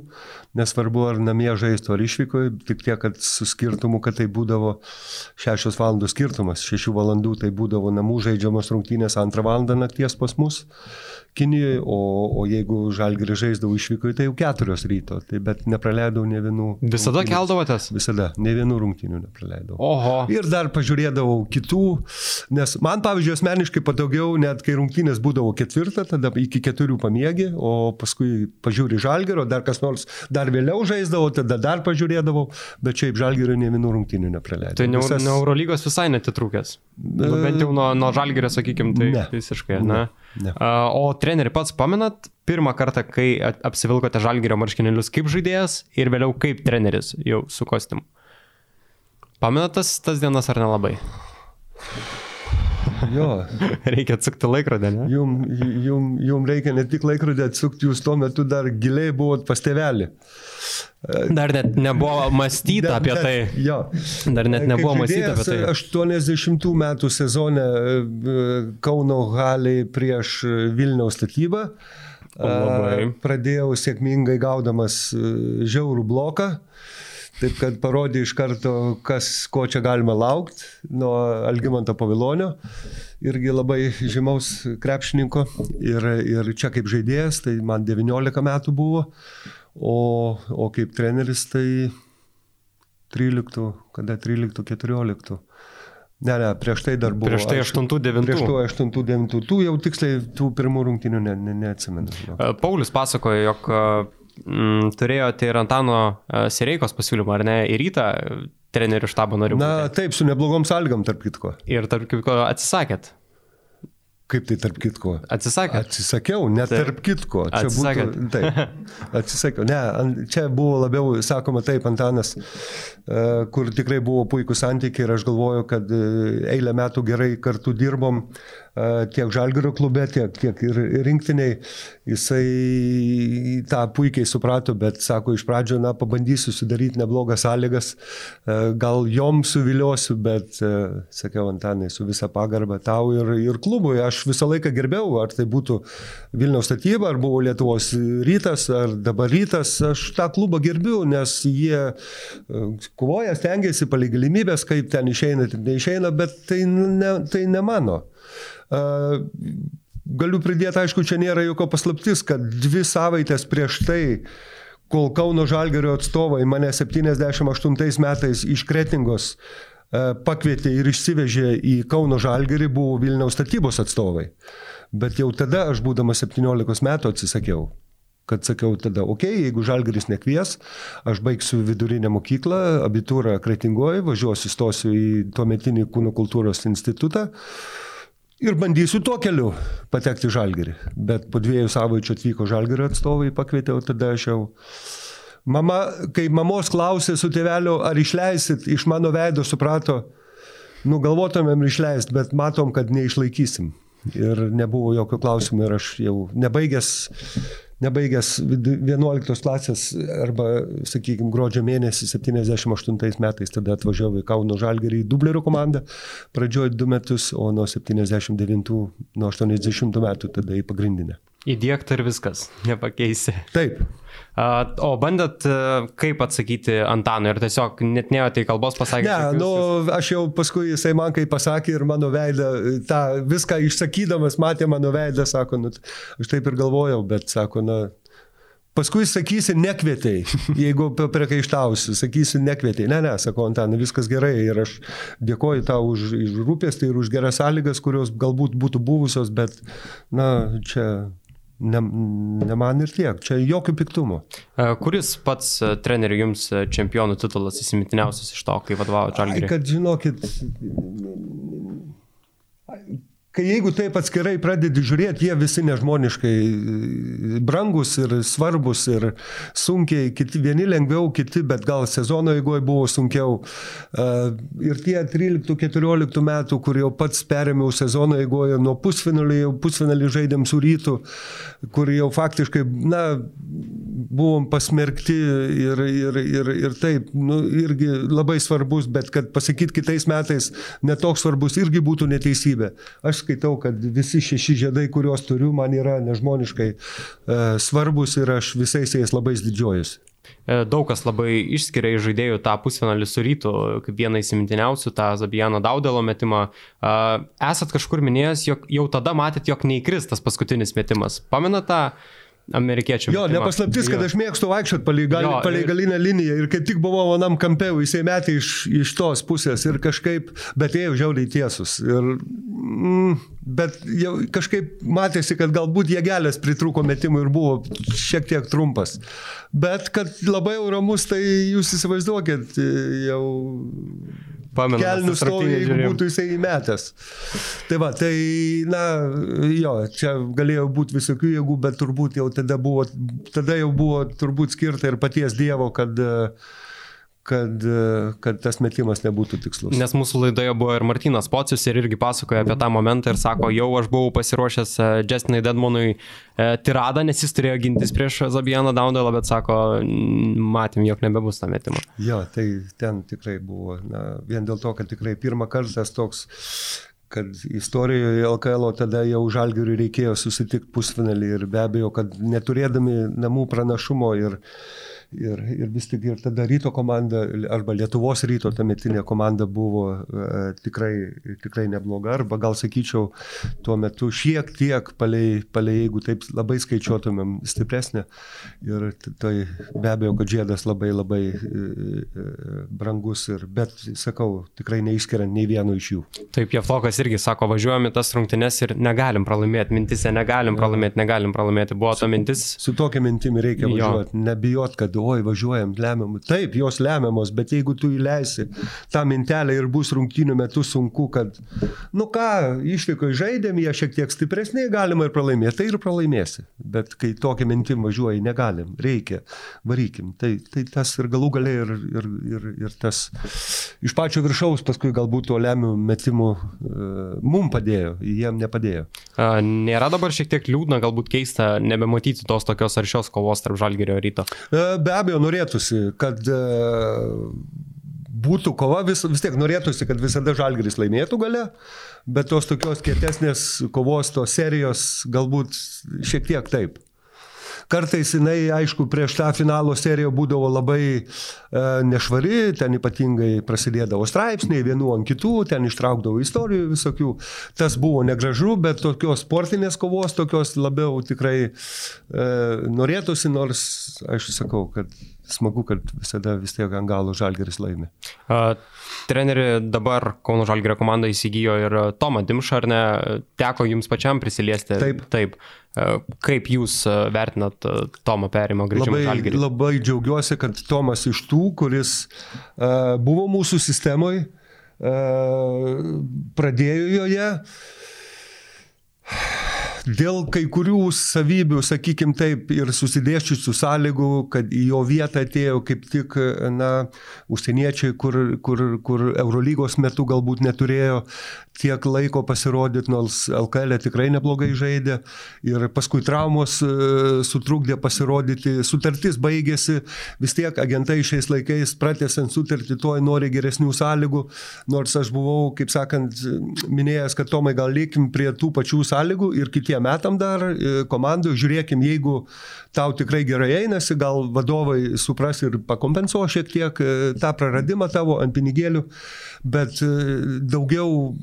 nesvarbu ar namie žaisto ar išvykoje, tik tiek, kad su skirtumu, kad tai būdavo 6 valandų skirtumas, 6 valandų tai būdavo namų žaidžiamos rungtynės 2 valandą nakties pas mus Kinijoje, o, o jeigu žalgirį žaisdavau išvykoje, tai jau 4 ryto, tai bet nepraleidau ne vienų. Visada keldavotės? Visada, ne vienų rungtynių nepraleidau. Oho. Ir dar pažiūrėdavau kitų, nes man, pavyzdžiui, asmeniškai patogiau, net kai rungtynės būdavo ketvirtą, tada iki keturių pamiegi, o paskui pažiūri žalgerio, dar kas nors dar vėliau žaisdavo, tada dar pažiūrėdavau, bet šiaip žalgerio ne vienų rungtynių nepraleidau. Tai ne, Visas... ne Eurolygos visai netitrūkęs. Nu, bent jau nuo, nuo žalgerio, sakykime, tai ne. visiškai, ne? ne. ne. O treneri pats pamenat pirmą kartą, kai apsivilkote žalgerio marškinėlius kaip žaidėjas ir vėliau kaip treneris jau su kostiumu? Pamenat tas, tas dienas ar nelabai? Jo. reikia atsukti laikrodį, ne? Jum, jum, jum reikia ne tik laikrodį atsukti, jūs tuo metu dar giliai buvot pas tevelį. Dar net nebuvo mąstyta apie tai. Jo. Dar net nebuvo mąstyta apie tai. 80 metų sezone e, Kauno haliai prieš Vilniaus statybą. Labai. Pradėjau sėkmingai gaudamas e, žiaurų bloką. Taip kad parodė iš karto, kas, ko čia galima laukti nuo Algymanto pavilonio, irgi labai žymaus krepšininko. Ir, ir čia kaip žaidėjas, tai man 19 metų buvo, o, o kaip treneris tai 13, kada 13-14. Ne, ne, prieš tai dar buvo. Prieš tai 8-9. Prieš tai 8-9. Tų jau tiksliai tų pirmų rungtynių ne, ne, neatsimenu. Paulius pasakojo, jog mm, turėjote ir Antano e, Sireikos pasiūlymą, ar ne, į rytą trenerių štabo narių. Na, taip, su neblogom sąlygom, tarp kitko. Ir tarp kitko atsisakėt. Kaip tai tarp kitko? Atsisakė. Atsisakiau, ne taip. tarp kitko. Čia Atsisakė. būtų, taip, atsisakiau. Ne, čia buvo labiau, sakoma taip, Antanas, e, kur tikrai buvo puikūs santykiai ir aš galvoju, kad e, eilę metų gerai kartu dirbom tiek Žalgirio klube, tiek, tiek ir rinktiniai. Jisai tą puikiai suprato, bet sako, iš pradžio, na, pabandysiu sudaryti neblogas sąlygas, gal jom suviliosiu, bet, sakiau, Antanai, su visa pagarba tau ir, ir klubui. Aš visą laiką gerbėjau, ar tai būtų Vilniaus statyba, ar buvo Lietuvos rytas, ar dabar rytas, aš tą klubą gerbiu, nes jie kovoja, stengiasi palai galimybės, kaip ten išeina, tai neišeina, bet tai ne, tai ne mano. Galiu pridėti, aišku, čia nėra jokio paslaptis, kad dvi savaitės prieš tai, kol Kauno Žalgerio atstovai mane 78 metais iš Kretingos pakvietė ir išsivežė į Kauno Žalgerį, buvo Vilniaus statybos atstovai. Bet jau tada aš būdamas 17 metų atsisakiau. Kad sakiau tada, okei, okay, jeigu Žalgeris nekvies, aš baigsiu vidurinę mokyklą, abitūrą Kretingoje, važiuosiu, stosiu į tuometinį kūno kultūros institutą ir bandysiu tuo keliu patekti žalgerį. Bet po dviejų savaičių atvyko žalgerio atstovai, pakvietė, o tada aš jau... Mama, kai mamos klausė su tėveliu, ar išleisit, iš mano veido suprato, nu, galvotumėm išleisti, bet matom, kad neišlaikysim. Ir nebuvo jokio klausimų ir aš jau nebaigęs, nebaigęs 11 klasės arba, sakykime, gruodžio mėnesį 78 metais tada atvažiavau į Kauno Žalgerį į Dublerio komandą, pradžioju du metus, o nuo 79, nuo 80 metų tada į pagrindinę. Įdėkta ir viskas, nepakeisi. Taip. O bandėt kaip atsakyti Antanui ir tiesiog net nejote į kalbos pasakyti? Ne, nu, aš jau paskui jisai man kai pasakė ir mano veidą, tą viską išsakydamas matė mano veidą, sako, nu, aš taip ir galvojau, bet sako, na, Paskui sakysi nekvietei, jeigu priekaištausi, sakysi nekvietei. Ne, ne, sako Antanai, viskas gerai ir aš dėkoju tau už, už rūpestį ir už geras sąlygas, kurios galbūt būtų buvusios, bet, na, čia Ne, ne man ir tiek, čia jokių piktumų. Kuris pats trenerių jums čempionų titulas įsimintiniausias iš to, kai vadovavo Čalgiriui? Kad žinokit, kai jeigu taip atskirai pradedi žiūrėti, jie visi nežmoniškai brangus ir svarbus ir sunkiai, kiti, vieni lengviau, kiti, bet gal sezono eigoje buvo sunkiau. Ir tie 13-14 metų, kur jau pats perėmiau sezono eigoje nuo pusfinalį, jau pusfinalį žaidėm su rytu, kur jau faktiškai, na, buvom pasmerkti ir, ir, ir, ir taip, nu, irgi labai svarbus, bet kad pasakyti kitais metais netoks svarbus irgi būtų neteisybė. Aš skaitau, kad visi šeši žiedai, kuriuos turiu, man yra nežmoniškai e, svarbus ir aš visais jais labai didžiuojuosi. Daug kas labai išskiria iš žaidėjų tą pusfinalį su rytu, kaip vieną įsimintiniausių, tą Zabijano Daudelo metimą. Esat kažkur minėjęs, jog jau tada matėt, jog neįkris tas paskutinis metimas. Pamenat tą? Amerikiečių. Jo, nepaslaptis, kad aš mėgstu vaikščioti palei, gal, jo, palei galinę liniją ir kaip tik buvau vienam kampe, jisai metė iš, iš tos pusės ir kažkaip, bet ėjo žiauriai tiesus. Ir, mm, bet jau kažkaip matėsi, kad galbūt jie gelės pritruko metimų ir buvo šiek tiek trumpas. Bet kad labai ramus, tai jūs įsivaizduokit, jau Pamenu, kelnių stovį, jeigu žiūrėjom. būtų jisai įmetęs. Tai va, tai, na, jo, čia galėjo būti visokių jėgų, bet turbūt jau tada buvo, tada jau buvo turbūt skirta ir paties Dievo, kad uh, kad, kad tas metimas nebūtų tikslus. Nes mūsų laidoje buvo ir Martinas Pocius ir irgi pasakoja apie tą momentą ir sako, jau aš buvau pasiruošęs e, Justinai Dedmonui e, tiradą, nes jis turėjo gintis prieš Zabijaną Daundelą, bet sako, matėm, jog nebebus tą metimą. Jo, tai ten tikrai buvo, na, vien dėl to, kad tikrai pirmą kartą tas toks kad istorijoje LKL tada jau žalgiriui reikėjo susitikti pusfinalį ir be abejo, kad neturėdami namų pranašumo ir Ir, ir vis tik ir tada ryto komanda, arba Lietuvos ryto tametinė komanda buvo e, tikrai, tikrai nebloga, arba gal sakyčiau, tuo metu šiek tiek, palei, palei, jeigu taip labai skaičiuotumėm, stipresnė. Ir tai be abejo, kad žiedas labai labai e, e, brangus, ir, bet sakau, tikrai neišskiriant nei vieno iš jų. Taip, Jeflokas irgi sako, važiuojame tas rungtynes ir negalim pralaimėti, mintise negalim pralaimėti, negalim pralaimėti. Buvo ta mintis. Su, su tokia mintimi reikia važiuoti, nebijot, kad oi, važiuojam, lemiam. Taip, jos lemiamos, bet jeigu tu įleisi tą mintelę ir bus rungtynių metu sunku, kad, nu ką, išvykoje žaidėm, jie šiek tiek stipresni, galima ir pralaimėti, tai ir pralaimėsi. Bet kai tokia mintim važiuoji, negalim, reikia, varykim. Tai, tai tas ir galų galiai ir, ir, ir, ir tas iš pačio viršaus paskui galbūt to lemių metimų uh, mum padėjo, jiem nepadėjo. A, nėra dabar šiek tiek liūdna, galbūt keista nebematyti tos tokios aršios kovos tarp žalgerio ryto? Uh, be abejo, norėtųsi, kad e, būtų kova, vis, vis tiek norėtųsi, kad visada žalgeris laimėtų gale, bet tos tokios kietesnės kovos, tos serijos galbūt šiek tiek taip. Kartais jinai, aišku, prieš tą finalo seriją būdavo labai e, nešvari, ten ypatingai prasidėdavo straipsniai vienų ant kitų, ten ištraukdavo istorijų visokių. Tas buvo negražu, bet tokios sportinės kovos, tokios labiau tikrai e, norėtųsi, nors aš sakau, kad smagu, kad visada vis tiek ant galo žalgeris laimi. Treneri dabar Kauno žalgerio komanda įsigijo ir Tomą Dimšą, ar ne? Teko jums pačiam prisiliesti? Taip. Taip. Uh, kaip jūs vertinat Tomo perimo grįžimą į žalgerį? Labai džiaugiuosi, kad Tomas iš tų, kuris buvo mūsų sistemoje, pradėjo joje dėl kai kurių savybių, sakykim taip, ir susidėščiusių sąlygų, kad į jo vietą atėjo kaip tik, na, užsieniečiai, kur, kur, kur Eurolygos metu galbūt neturėjo tiek laiko pasirodyti, nors LKL e tikrai neblogai žaidė. Ir paskui traumos e, sutrukdė pasirodyti, sutartis baigėsi, vis tiek agentai šiais laikais pratęsiant sutartį tuoj nori geresnių sąlygų, nors aš buvau, kaip sakant, minėjęs, kad Tomai gal likim prie tų pačių sąlygų ir kitiem metam dar e, komandų, žiūrėkim, jeigu tau tikrai gerai einasi, gal vadovai supras ir pakompensuos šiek tiek tą praradimą tavo ant pinigėlių, bet daugiau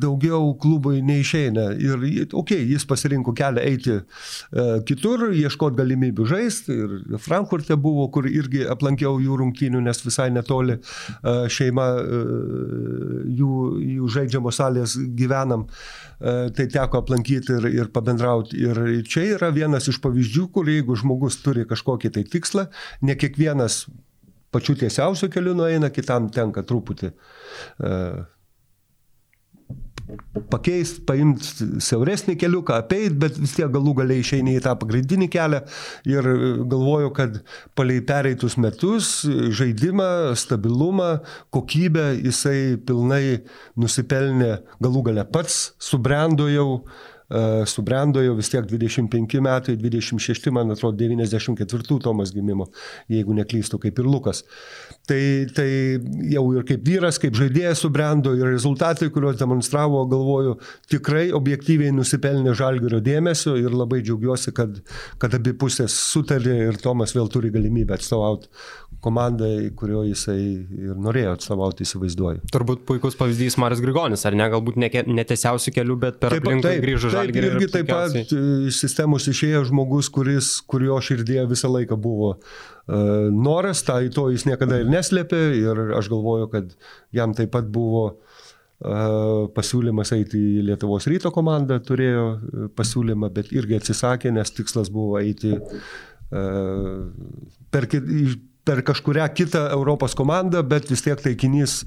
daugiau klubui neišeina. Ir, okei, okay, jis pasirinko kelią eiti uh, kitur, ieškoti galimybių žaisti. Ir Frankfurte buvo, kur irgi aplankiau jų rungtynių, nes visai netoli uh, šeima uh, jų, jų žaidžiamos salės gyvenam. Uh, tai teko aplankyti ir, ir pabendrauti. Ir čia yra vienas iš pavyzdžių, kur jeigu žmogus turi kažkokį tai tikslą, ne kiekvienas pačiu tiesiausiu keliu nueina, kitam tenka truputį uh, pakeisti, paimti siauresnį keliuką, apeiti, bet vis tiek galų galiai išeini į tą pagrindinį kelią. Ir galvoju, kad palei pereitus metus žaidimą, stabilumą, kokybę jisai pilnai nusipelnė galų gale pats, subrendo jau subrendo jau vis tiek 25 metai, 26, man atrodo, 94 Tomas gimimo, jeigu neklystu, kaip ir Lukas. Tai, tai jau ir kaip vyras, kaip žaidėjas subrendo ir rezultatai, kuriuos demonstravo, galvoju, tikrai objektyviai nusipelnė žalgerio dėmesio ir labai džiaugiuosi, kad, kad abi pusės sutarė ir Tomas vėl turi galimybę atstovauti komandai, kurio jisai ir norėjo atstovauti, įsivaizduoju. Turbūt puikus pavyzdys Maris Grigonis, ar ne, galbūt netiesiausių kelių, bet per aplinkui grįžo žalgirį. Taip, irgi taip pat iš sistemos išėjo žmogus, kuris, kurio širdėje visą laiką buvo uh, noras, tai to jis niekada ir neslėpė ir aš galvoju, kad jam taip pat buvo uh, pasiūlymas eiti į Lietuvos ryto komandą, turėjo pasiūlymą, bet irgi atsisakė, nes tikslas buvo eiti uh, per, per kažkuria kitą Europos komandą, bet vis tiek taikinys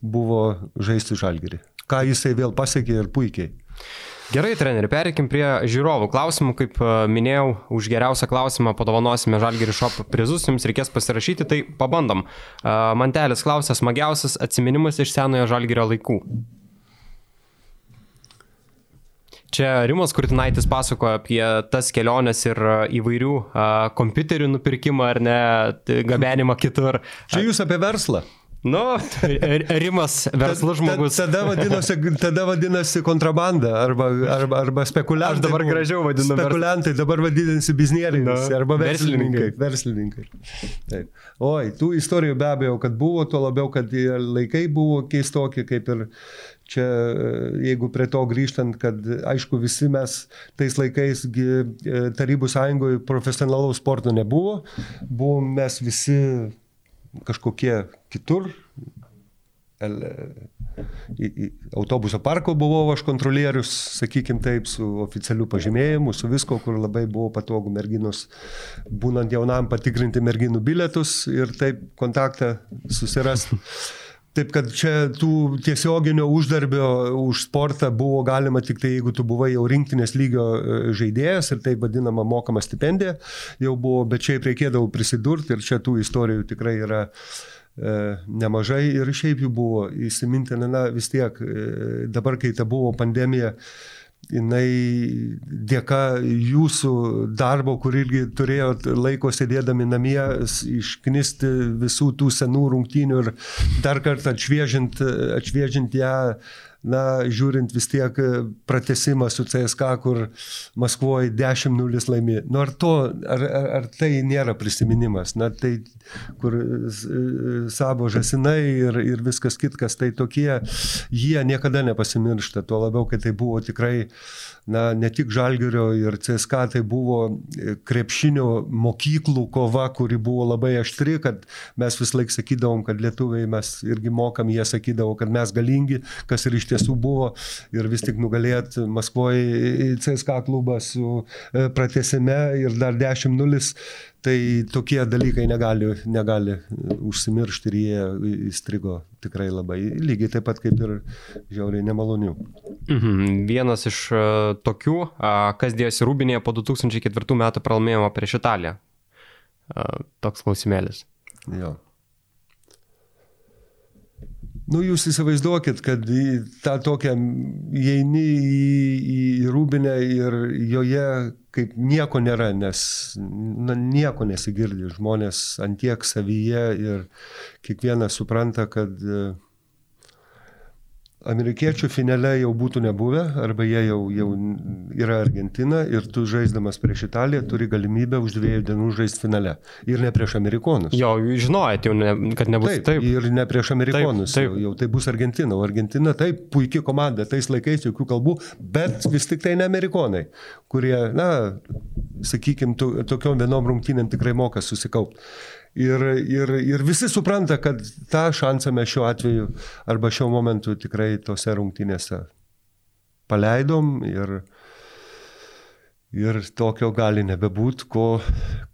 buvo žaisti žalgerį. Ką jisai vėl pasiekė ir puikiai. Gerai, treneri, pereikim prie žiūrovų klausimų. Kaip e, minėjau, už geriausią klausimą padovanosime Žalgiri Shop prizus, jums reikės pasirašyti, tai pabandom. E, Mantelis klausė, smagiausias atminimas iš senojo Žalgirio laikų. Čia Rimas Kurtinaitis pasakojo apie tas keliones ir įvairių a, kompiuterių nupirkimą ar ne, gabenimą kitur. Čia jūs apie verslą. Nu, Rimas verslas žmogus. Tada vadinosi, tada vadinasi kontrabanda arba, arba, arba spekuliantai. Aš dabar gražiau vadinu. Spekuliantai, dabar vadinasi biznieriai no, arba verslininkai. Verslininkai. Taip. Oi, tų istorijų be abejo, kad buvo, tuo labiau, kad laikai buvo keistokie, kaip ir Čia, jeigu prie to grįžtant, kad aišku, visi mes tais laikais e, Tarybų sąjungoje profesionalaus sporto nebuvo, buvom mes visi kažkokie kitur. Į autobuso parko buvau aš kontrolierius, sakykime taip, su oficialiu pažymėjimu, su visko, kur labai buvo patogu merginos, būnant jaunam patikrinti merginų bilietus ir taip kontaktą susirasti. Taip kad čia tų tiesioginio uždarbio už sportą buvo galima tik tai, jeigu tu buvai jau rinktinės lygio e, žaidėjas ir taip vadinama mokama stipendija jau buvo, bet šiaip reikėdavo prisidurti ir čia tų istorijų tikrai yra e, nemažai ir šiaip jų buvo. Įsimintina, na vis tiek, e, dabar kai ta buvo pandemija, e, jinai dėka jūsų darbo, kur irgi turėjot laiko sėdėdami namie, išknisti visų tų senų rungtynių ir dar kartą atšviežinti, atšviežinti ją na, žiūrint vis tiek pratesimą su CSK, kur Maskvoje 10-0 laimė. Nu, ar, to, ar, ar, ar tai nėra prisiminimas? Na, tai kur savo žasinai ir, ir viskas kitkas, tai tokie, jie niekada nepasimiršta, tuo labiau, kad tai buvo tikrai na, ne tik Žalgirio ir CSK, tai buvo krepšinio mokyklų kova, kuri buvo labai aštri, kad mes vis laik sakydavom, kad lietuviai mes irgi mokam, jie sakydavo, kad mes galingi, kas ir iš tiesų buvo, ir vis tik nugalėt Maskvoje CSK klubą su e, pratesime ir dar 10-0 Tai tokie dalykai negali, negali užsimiršti ir jie įstrigo tikrai labai, lygiai taip pat kaip ir žiauriai nemalonių. Mhm. Vienas iš uh, tokių, kas dėjosi Rūbinėje po 2004 metų pralaimėjimo prieš Italiją. Uh, toks klausimėlis. Jo. Nu, jūs įsivaizduokit, kad tą tokią įeini į, į, į rūbinę ir joje kaip nieko nėra, nes na, nieko nesigirdi. Žmonės antiek savyje ir kiekvienas supranta, kad uh, Amerikiečių finale jau būtų nebuvę, arba jie jau, jau yra Argentina ir tu žaisdamas prieš Italiją turi galimybę už dviejų dienų žaisti finale. Ir ne prieš Amerikonus. Jo, žinojate jau, ne, kad nebus taip. Taip, ir ne prieš Amerikonus. Taip, taip. Jau, jau tai bus Argentina. O Argentina taip, puikia komanda, tais laikais jokių kalbų, bet vis tik tai ne Amerikonai, kurie, na, sakykime, to, tokiom vienom rungtynėm tikrai moka susikaupti. Ir, ir, ir visi supranta, kad tą šansą mes šiuo atveju arba šiuo momentu tikrai tose rungtynėse paleidom ir, ir tokio gali nebebūti, ko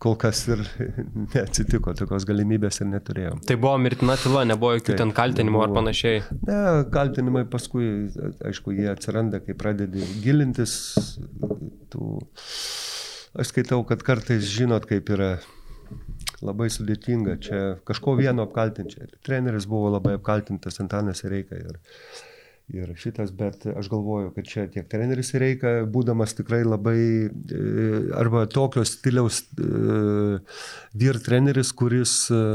kol kas ir neatsitiko, tokios galimybės ir neturėjom. Tai buvo mirtina tyla, nebuvo jokių Taip, ten kaltinimų nebuvo. ar panašiai? Ne, kaltinimai paskui, aišku, jie atsiranda, kai pradedi gilintis. Tų... Aš skaitau, kad kartais žinot, kaip yra labai sudėtinga. Čia kažko vieno apkaltinti. Treneris buvo labai apkaltintas Antanas Reika. Ir, ir šitas, bet aš galvoju, kad čia tiek treneris Reika, būdamas tikrai labai e, arba tokio stiliaus e, vyr treneris, kuris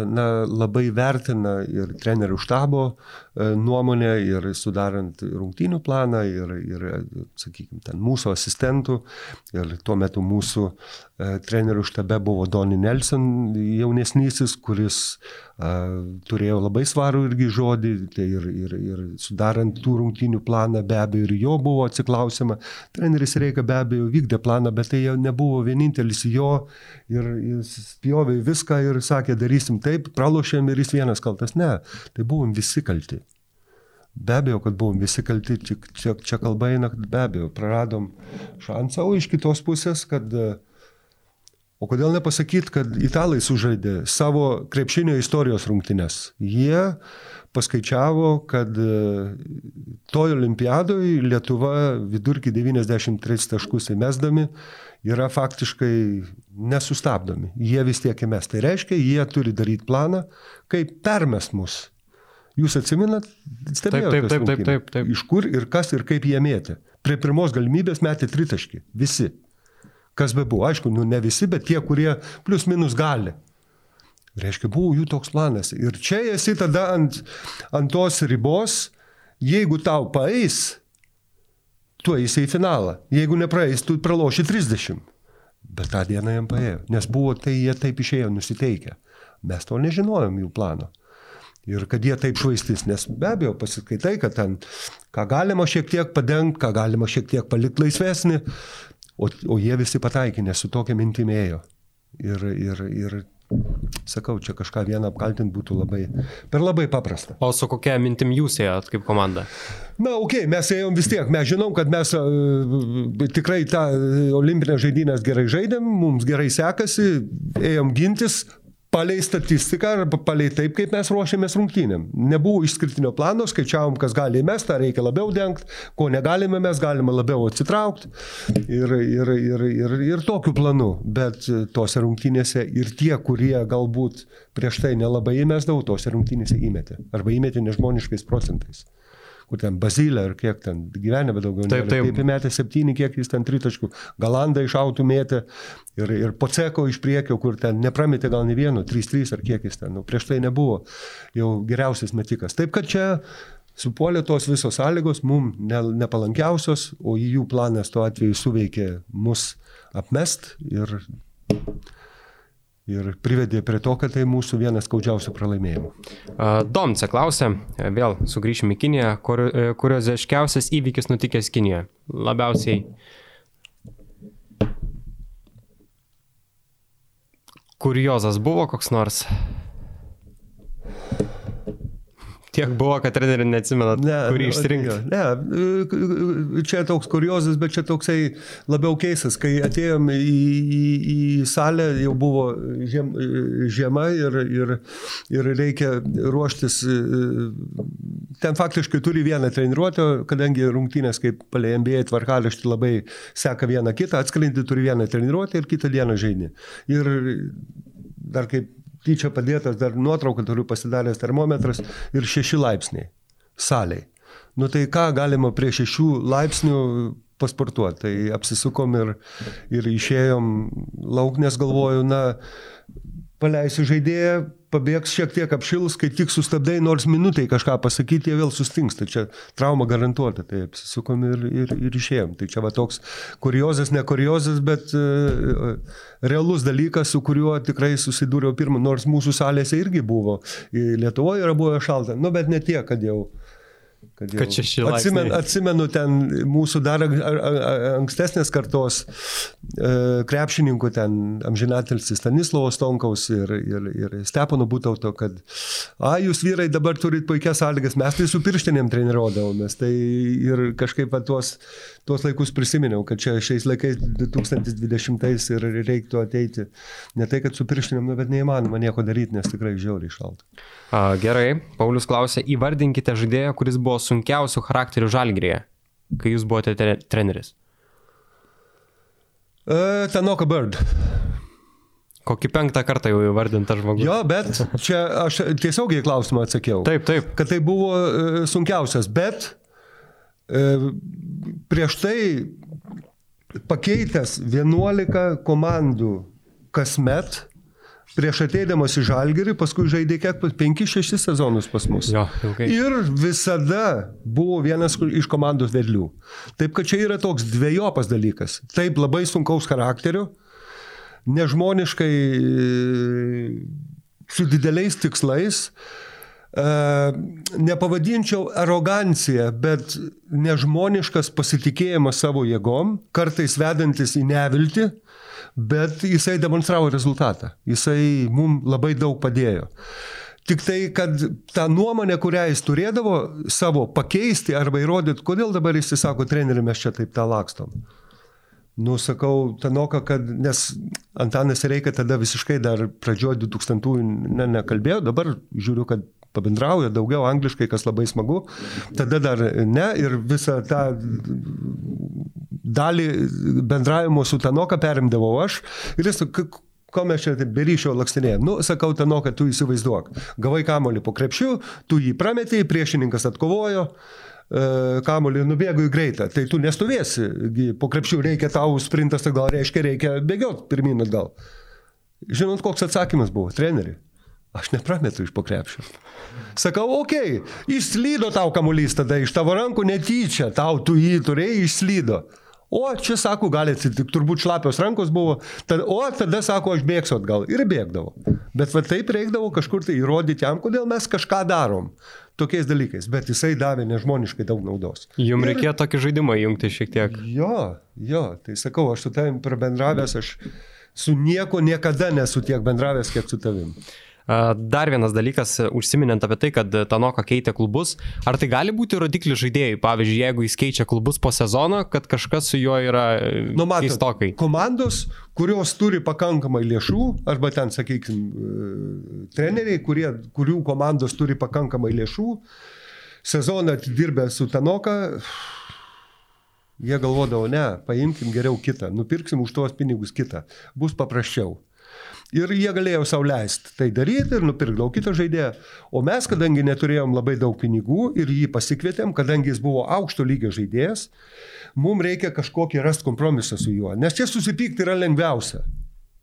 na, labai vertina ir trenerių štabo nuomonę ir sudarant rungtynių planą ir, ir sakykime, ten mūsų asistentų ir tuo metu mūsų E, trenerių štabe buvo Doni Nelson jaunesnysis, kuris a, turėjo labai svarų irgi žodį tai ir, ir, ir sudarant tų rungtynių planą be abejo ir jo buvo atsiklausima. Treneris Reika be abejo vykdė planą, bet tai nebuvo vienintelis jo ir jis spjovė viską ir sakė darysim taip, pralošėm ir jis vienas kaltas. Ne, tai buvom visi kalti. Be abejo, kad buvom visi kalti, čia, čia, čia kalba eina, kad be abejo praradom šansą, o iš kitos pusės, kad uh, O kodėl nepasakyt, kad italai sužaidė savo krepšinio istorijos rungtynes? Jie paskaičiavo, kad e, toj olimpiadoje Lietuva vidurkį 93 taškus įmesdami yra faktiškai nesustabdomi. Jie vis tiek įmes. Tai reiškia, jie turi daryti planą, kaip permes mus. Jūs atsiminat, stebėjote? Taip, taip, taip, taip, taip. Iš kur ir kas ir kaip jie mėtė. Prie pirmos galimybės metė tritaškį. Visi kas be buvo. Aišku, nu, ne visi, bet tie, kurie plus minus gali. Reiškia, buvo jų toks planas. Ir čia esi tada ant, ant tos ribos, jeigu tau paeis, tu eisi į finalą. Jeigu nepraeis, tu praloši 30. Bet tą dieną jam paėjo, nes buvo tai jie taip išėjo nusiteikę. Mes to nežinojom jų plano. Ir kad jie taip švaistys, nes be abejo pasiskaitai, kad ten ką galima šiek tiek padengti, ką galima šiek tiek palikti laisvesnį, O, o jie visi pataikė, nes su tokia mintimėjo. Ir, ir, ir sakau, čia kažką vieną apkaltinti būtų labai, per labai paprasta. O su kokia mintim jūs ėjot kaip komanda? Na, okay, mes ėjom vis tiek, mes žinom, kad mes uh, tikrai tą olimpinę žaidynės gerai žaidėm, mums gerai sekasi, ėjom gintis, palei statistiką arba palei taip, kaip mes ruošiamės rungtynėm. Nebuvo išskirtinio plano, skaičiavom, kas gali įmesti, tą reikia labiau dengti, ko negalime mes, galime labiau atsitraukti ir, ir, ir, ir, ir tokiu planu. Bet tose rungtynėse ir tie, kurie galbūt prieš tai nelabai įmesdavo, tose rungtynėse įmetė. Arba įmetė nežmoniškais procentais kur ten Bazilė ir kiek ten gyvenime daugiau. Taip, taip. Kaip įmetė septyni, kiek jis ten tritaškų. Galanda išautų mėtė ir, ir Poceko iš priekio, kur ten neprametė gal ne vieno, 3-3 ar kiek jis ten. Nu, prieš tai nebuvo jau geriausias metikas. Taip kad čia supuolė tos visos sąlygos, mums ne, nepalankiausios, o jų planas tuo atveju suveikė mus apmest ir ir privedė prie to, kad tai mūsų vienas skaudžiausių pralaimėjimų. Domce klausė, vėl sugrįšime į Kiniją, kur, e, kurioziškiausias įvykis nutikęs Kinijoje. Labiausiai. Kuriozas buvo koks nors? Tiek buvo, kad trenerių neatsimenat, ne, kurį išsirinkti. Ne, čia toks kuriozas, bet čia toksai labiau keisas. Kai atėjom į, į, į salę, jau buvo žiem, žiema ir, ir, ir reikia ruoštis. Ten faktiškai turi vieną treniruotę, kadangi rungtynės kaip palei MBA tvarkališti labai seka vieną kitą, atsklendi turi vieną treniruotę ir kitą dieną žaidži. Ir dar kaip tyčia padėtas, dar nuotrauką turiu pasidaręs termometras ir 6 laipsniai saliai. Nu tai ką galima prie 6 laipsnių pasportuoti. Tai apsisukom ir, ir išėjom lauk, nes galvoju, na, paleisiu žaidėją, pabėgs šiek tiek apšils, kai tik sustabdai nors minutai kažką pasakyti, jie vėl sustingsta. Čia trauma garantuota, tai apsisukom ir, ir, ir išėjom. Tai čia va toks kuriozas, ne kuriozas, bet uh, realus dalykas, su kuriuo tikrai susidūriau pirmą, nors mūsų salėse irgi buvo. Lietuvoje yra buvę šalta, nu bet ne tiek, kad jau Kad, kad šeši atsimenu, atsimenu ten mūsų dar ankstesnės kartos e, krepšininkų, ten amžinatelsis Stanislovo Stonkaus ir, ir, ir Stepono Būtauto, kad, a, jūs vyrai dabar turit puikias sąlygas, mes tai su pirštinėm treniruodavomės. Tai ir kažkaip tuos, tuos laikus prisiminiau, kad čia šiais laikais 2020 ir reiktų ateiti. Ne tai, kad su pirštinėm, nu, bet neįmanoma nieko daryti, nes tikrai žiauriai šalta. Gerai, Paulius klausė, įvardinkite žaidėją, kuris buvo sunkiausių charakterių žalgrėje, kai jūs buvote tre treneris. Uh, Tanoka Bird. Kokį penktą kartą jau įvardintas žmogus. Jo, bet čia aš tiesiogiai klausimą atsakiau. Taip, taip. Kad tai buvo uh, sunkiausias, bet prieš tai pakeitęs 11 komandų kasmet, prieš ateidamas į Žalgirį, paskui žaidė kiek, 5-6 sezonus pas mus. Jo, ilgai. Ir visada buvo vienas iš komandos vedlių. Taip, kad čia yra toks dviejopas dalykas. Taip, labai sunkaus charakterio, nežmoniškai su dideliais tikslais. Uh, nepavadinčiau arogancija, bet nežmoniškas pasitikėjimas savo jėgom, kartais vedantis į neviltį, bet jisai demonstravo rezultatą. Jisai mums labai daug padėjo. Tik tai, kad tą nuomonę, kurią jis turėdavo savo pakeisti arba įrodyti, kodėl dabar jis sako, treneri, mes čia taip tą lakstom. Nu, sakau, Tanoka, kad, nes Antanas Reikia tada visiškai dar pradžioje 2000-ųjų ne, nekalbėjo, dabar žiūriu, kad pabendrauja daugiau angliškai, kas labai smagu. Tada dar ne ir visą tą dalį bendravimo su Tanoka perimdavau aš. Ir jis, ko mes čia be ryšio lakstinėjom. Nu, sakau, Tanoka, tu įsivaizduok. Gavai kamolį po krepšiu, tu jį prametėjai, priešininkas atkovojo e, kamolį nubėgo į greitą, tai tu nestovėsi, po krepšių reikia tau sprintas, tai gal reiškia reikia bėgioti pirmin atgal. Žinot, koks atsakymas buvo, treneri? Aš neprametu iš pokrepšio. Sakau, okei, okay, išslydo tau kamuolys tada iš tavo rankų netyčia, tau tu jį turėjai, išslydo. O čia, sako, gali atsitikti, turbūt šlapios rankos buvo, tad, o tada, sako, aš bėgsiu atgal. Ir bėgdavo. Bet va taip reikdavo kažkur tai įrodyti jam, kodėl mes kažką darom tokiais dalykais. Bet jisai davė nežmoniškai daug naudos. Jums ir... reikėjo tokį žaidimą įjungti šiek tiek. Jo, jo, tai sakau, aš su tavim prabendravęs, aš su nieko niekada nesu tiek bendravęs, kiek su tavim. Dar vienas dalykas, užsiminant apie tai, kad Tanoka keitė klubus, ar tai gali būti rodiklis žaidėjai, pavyzdžiui, jeigu jis keičia klubus po sezono, kad kažkas su juo yra nu, matot, keistokai? Komandos, kurios turi pakankamai lėšų, arba ten, sakykime, treneriai, kurie, kurių komandos turi pakankamai lėšų, sezoną atidirbę su Tanoka, jie galvodavo, ne, paimkim geriau kitą, nupirksim už tuos pinigus kitą, bus paprasčiau. Ir jie galėjo sauliaisti tai daryti ir nupirkdavo kitą žaidėją. O mes, kadangi neturėjom labai daug pinigų ir jį pasikvietėm, kadangi jis buvo aukšto lygio žaidėjas, mums reikia kažkokį rasti kompromisą su juo. Nes čia susipykti yra lengviausia.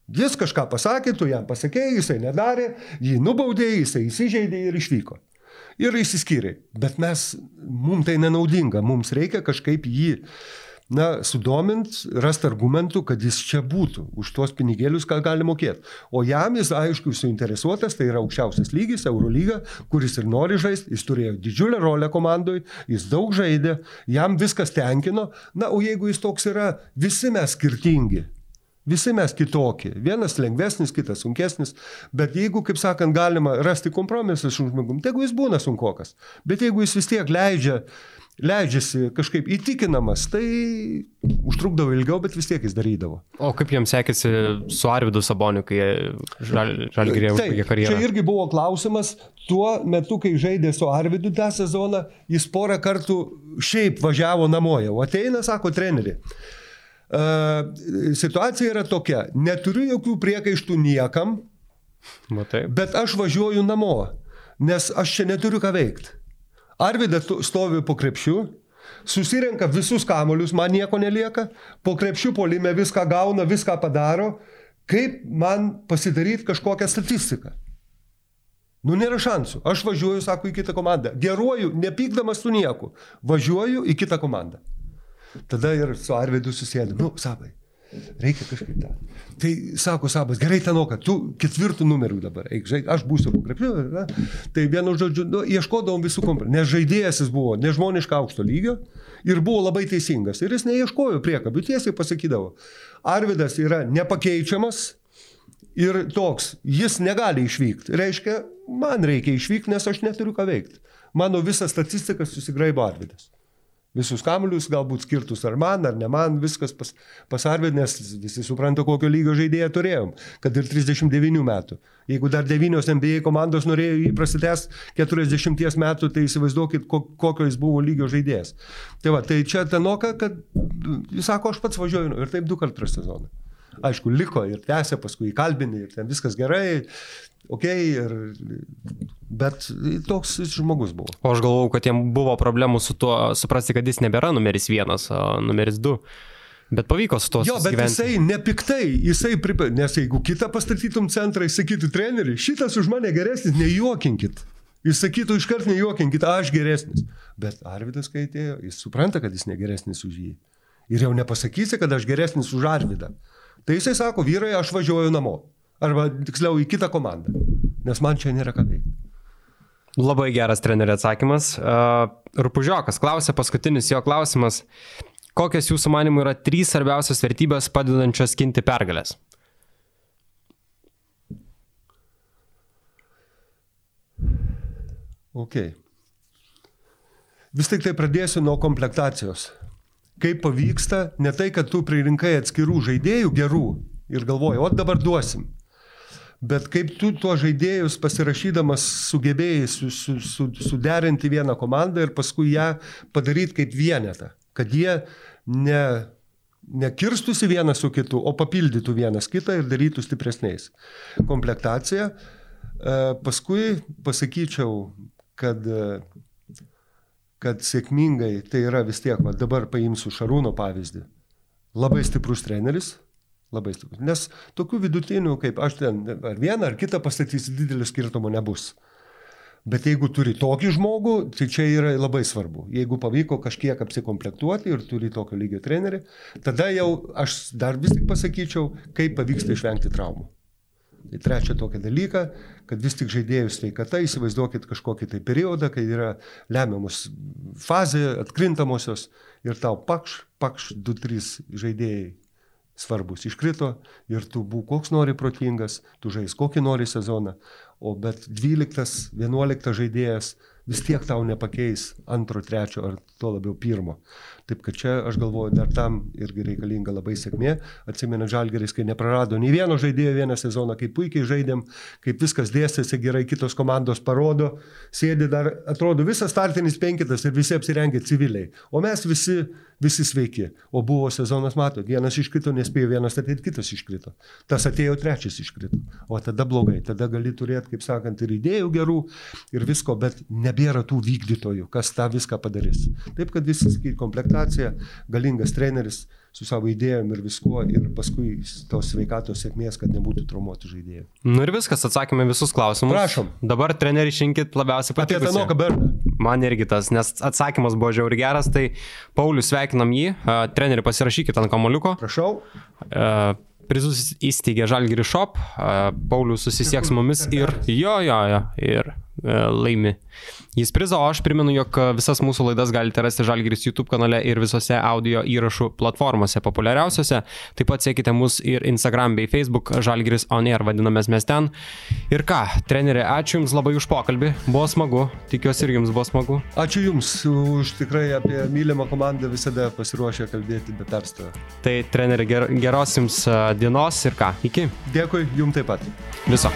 Jis kažką pasakė, tu jam pasakėjai, jisai nedarė, jį nubaudė, jisai įsižeidė ir išvyko. Ir išsiskyrė. Bet mes, mums tai nenaudinga, mums reikia kažkaip jį na, sudomint, rasti argumentų, kad jis čia būtų, už tuos pinigėlius, ką gali mokėti. O jam jis, aišku, suinteresuotas, tai yra aukščiausias lygis, Eurolyga, kuris ir nori žaisti, jis turėjo didžiulę rolę komandai, jis daug žaidė, jam viskas tenkino, na, o jeigu jis toks yra, visi mes skirtingi. Visi mes kitokie. Vienas lengvesnis, kitas sunkesnis. Bet jeigu, kaip sakant, galima rasti kompromisą su žmogum, jeigu jis būna sunkokas. Bet jeigu jis vis tiek leidžia, leidžiasi kažkaip įtikinamas, tai užtrukdavo ilgiau, bet vis tiek jis darydavo. O kaip jiems sekėsi su Arvidu Saboniu, kai žalgirė užbaigė karjerą? Čia irgi buvo klausimas, tuo metu, kai žaidė su Arvidu tą sezoną, jis porą kartų šiaip važiavo namo jau. Ateina, sako treneri. Uh, situacija yra tokia, neturiu jokių priekaištų niekam, Matai. bet aš važiuoju namo, nes aš čia neturiu ką veikti. Arvidas stovi po krepšiu, susirenka visus kamolius, man nieko nelieka, po krepšiu polime viską gauna, viską padaro, kaip man pasidaryti kažkokią statistiką. Nu, nėra šansų. Aš važiuoju, sako, į kitą komandą. Geruoju, nepykdamas su nieku. Važiuoju į kitą komandą. Tada ir su Arvidu susėdė, nu, sabai, reikia kažkaip tą. Tai sako Sabas, gerai, Tanoka, tu ketvirtų numerių dabar, eik, žaid, aš būsiu po krepšiu. Tai vienu žodžiu, nu, ieškodavom visų kompromisų, nes žaidėjas jis buvo nežmoniškai aukšto lygio ir buvo labai teisingas. Ir jis neieškojo priekabių, tiesiai pasakydavo, Arvidas yra nepakeičiamas, Ir toks, jis negali išvykti. Reiškia, man reikia išvykti, nes aš neturiu ką veikti. Mano visą statistiką susigraibo Arvidas visus kamuolius, galbūt skirtus ar man, ar ne man, viskas pas, pasarvė, nes visi supranta, kokio lygio žaidėją turėjom, kad ir 39 metų. Jeigu dar 9 NBA komandos norėjo jį prasitęs 40 metų, tai įsivaizduokit, kokio jis buvo lygio žaidėjas. Tai va, tai čia tenoka, kad jis sako, aš pats važiuoju ir taip du kartus per sezoną. Aišku, liko ir tęsė, paskui įkalbinė ir ten viskas gerai, ok, ir, bet toks žmogus buvo. O aš galvau, kad jiem buvo problemų su tuo, suprasti, kad jis nebėra numeris vienas, o numeris du. Bet pavyko su to Jo, bet gyventi. jisai nepiktai, jisai pripė, nes jeigu kitą pastatytum centrą, jis sakytų, treneri, šitas už mane geresnis, nejuokinkit. Jis sakytų, iškart nejuokinkit, aš geresnis. Bet Arvidas, kai atėjo, jis supranta, kad jis negeresnis už jį. Ir jau nepasakysi, kad aš geresnis už Arvidą. Tai jisai sako, vyrai, aš važiuoju namo. Arba tiksliau į kitą komandą. Nes man čia nėra ką veikti. Labai geras trenerio atsakymas. Rupužiokas klausė, paskutinis jo klausimas. Kokios jūsų manimų yra trys svarbiausios vertybės padedančios ginti pergalės? Ok. Vis tik tai pradėsiu nuo komplektacijos kaip pavyksta, ne tai, kad tu pririnkai atskirų žaidėjų gerų ir galvoji, o dabar duosim. Bet kaip tu tuo žaidėjus pasirašydamas sugebėjai su, su, su, suderinti vieną komandą ir paskui ją padaryti kaip vienetą, kad jie ne, nekirstusi vienas su kitu, o papildytų vienas kitą ir darytų stipresniais. Komplektacija. E, paskui pasakyčiau, kad kad sėkmingai tai yra vis tiek, va, dabar paimsiu Šarūno pavyzdį. Labai stiprus treneris, labai stiprus. Nes tokių vidutinių, kaip aš ten, ar vieną, ar kitą pastatysi, didelio skirtumo nebus. Bet jeigu turi tokį žmogų, tai čia yra labai svarbu. Jeigu pavyko kažkiek apsikomplektuoti ir turi tokio lygio trenerį, tada jau aš dar vis tik pasakyčiau, kaip pavyksta išvengti traumų. Tai trečia tokia dalyka, kad vis tik žaidėjų sveikata, įsivaizduokit kažkokį tai periodą, kai yra lemiamos fazė, atkrintamosios ir tau pakš, pakš, du, trys žaidėjai svarbus iškrito ir tu būk koks nori protingas, tu žais kokį nori sezoną, o bet 12, 11 žaidėjas vis tiek tau nepakeis antro, trečio ar tuo labiau pirmo. Taip kad čia aš galvoju, dar tam irgi reikalinga labai sėkmė. Atsimenu, Žalgeris, kai neprarado nei vieno žaidėjo vieną sezoną, kaip puikiai žaidėm, kaip viskas dėstėsi gerai, kitos komandos parodo, sėdi dar, atrodo, visas startinis penkitas ir visi apsirengę civiliai. O mes visi, visi sveiki. O buvo sezonas, mato, vienas iškrito, nespėjo vienas ateit, kitas iškrito. Tas atėjo, trečias iškrito. O tada blogai, tada gali turėti, kaip sakant, ir idėjų gerų, ir visko, bet nebėra tų vykdytojų, kas tą viską padarys. Taip, kad visi komplektai komplektacija, galingas treneris su savo idėjom ir viskuo ir paskui tos sveikatos sėkmės, kad nebūtų traumuotų žaidėjų. Nu ir viskas, atsakėme visus klausimus. Prašom. Dabar trenerių šinkit labiausiai patiko. Apie Tanoką Berną. Man irgi tas, nes atsakymas buvo žiauri geras, tai Paulius sveikinam jį, trenerių pasirašykit ant kamoliuko. Prašau. Uh, prizus įsteigė Žalgiri Shop, Paulius susisieks mumis ir jo, jo, jo, ir laimi jis prizą, o aš primenu, jog visas mūsų laidas galite rasti Žalgiris YouTube kanale ir visose audio įrašų platformose populiariausiose. Taip pat sekite mus ir Instagram bei Facebook, Žalgiris On Air vadinamės mes ten. Ir ką, treneri, ačiū Jums labai už pokalbį, buvo smagu, tikiuosi ir Jums buvo smagu. Ačiū Jums už tikrai apie mylimą komandą visada pasiruošę kalbėti be perstojo. Tai treneri, ger geros Jums dienos ir ką, iki. Dėkui, Jums taip pat. Viso.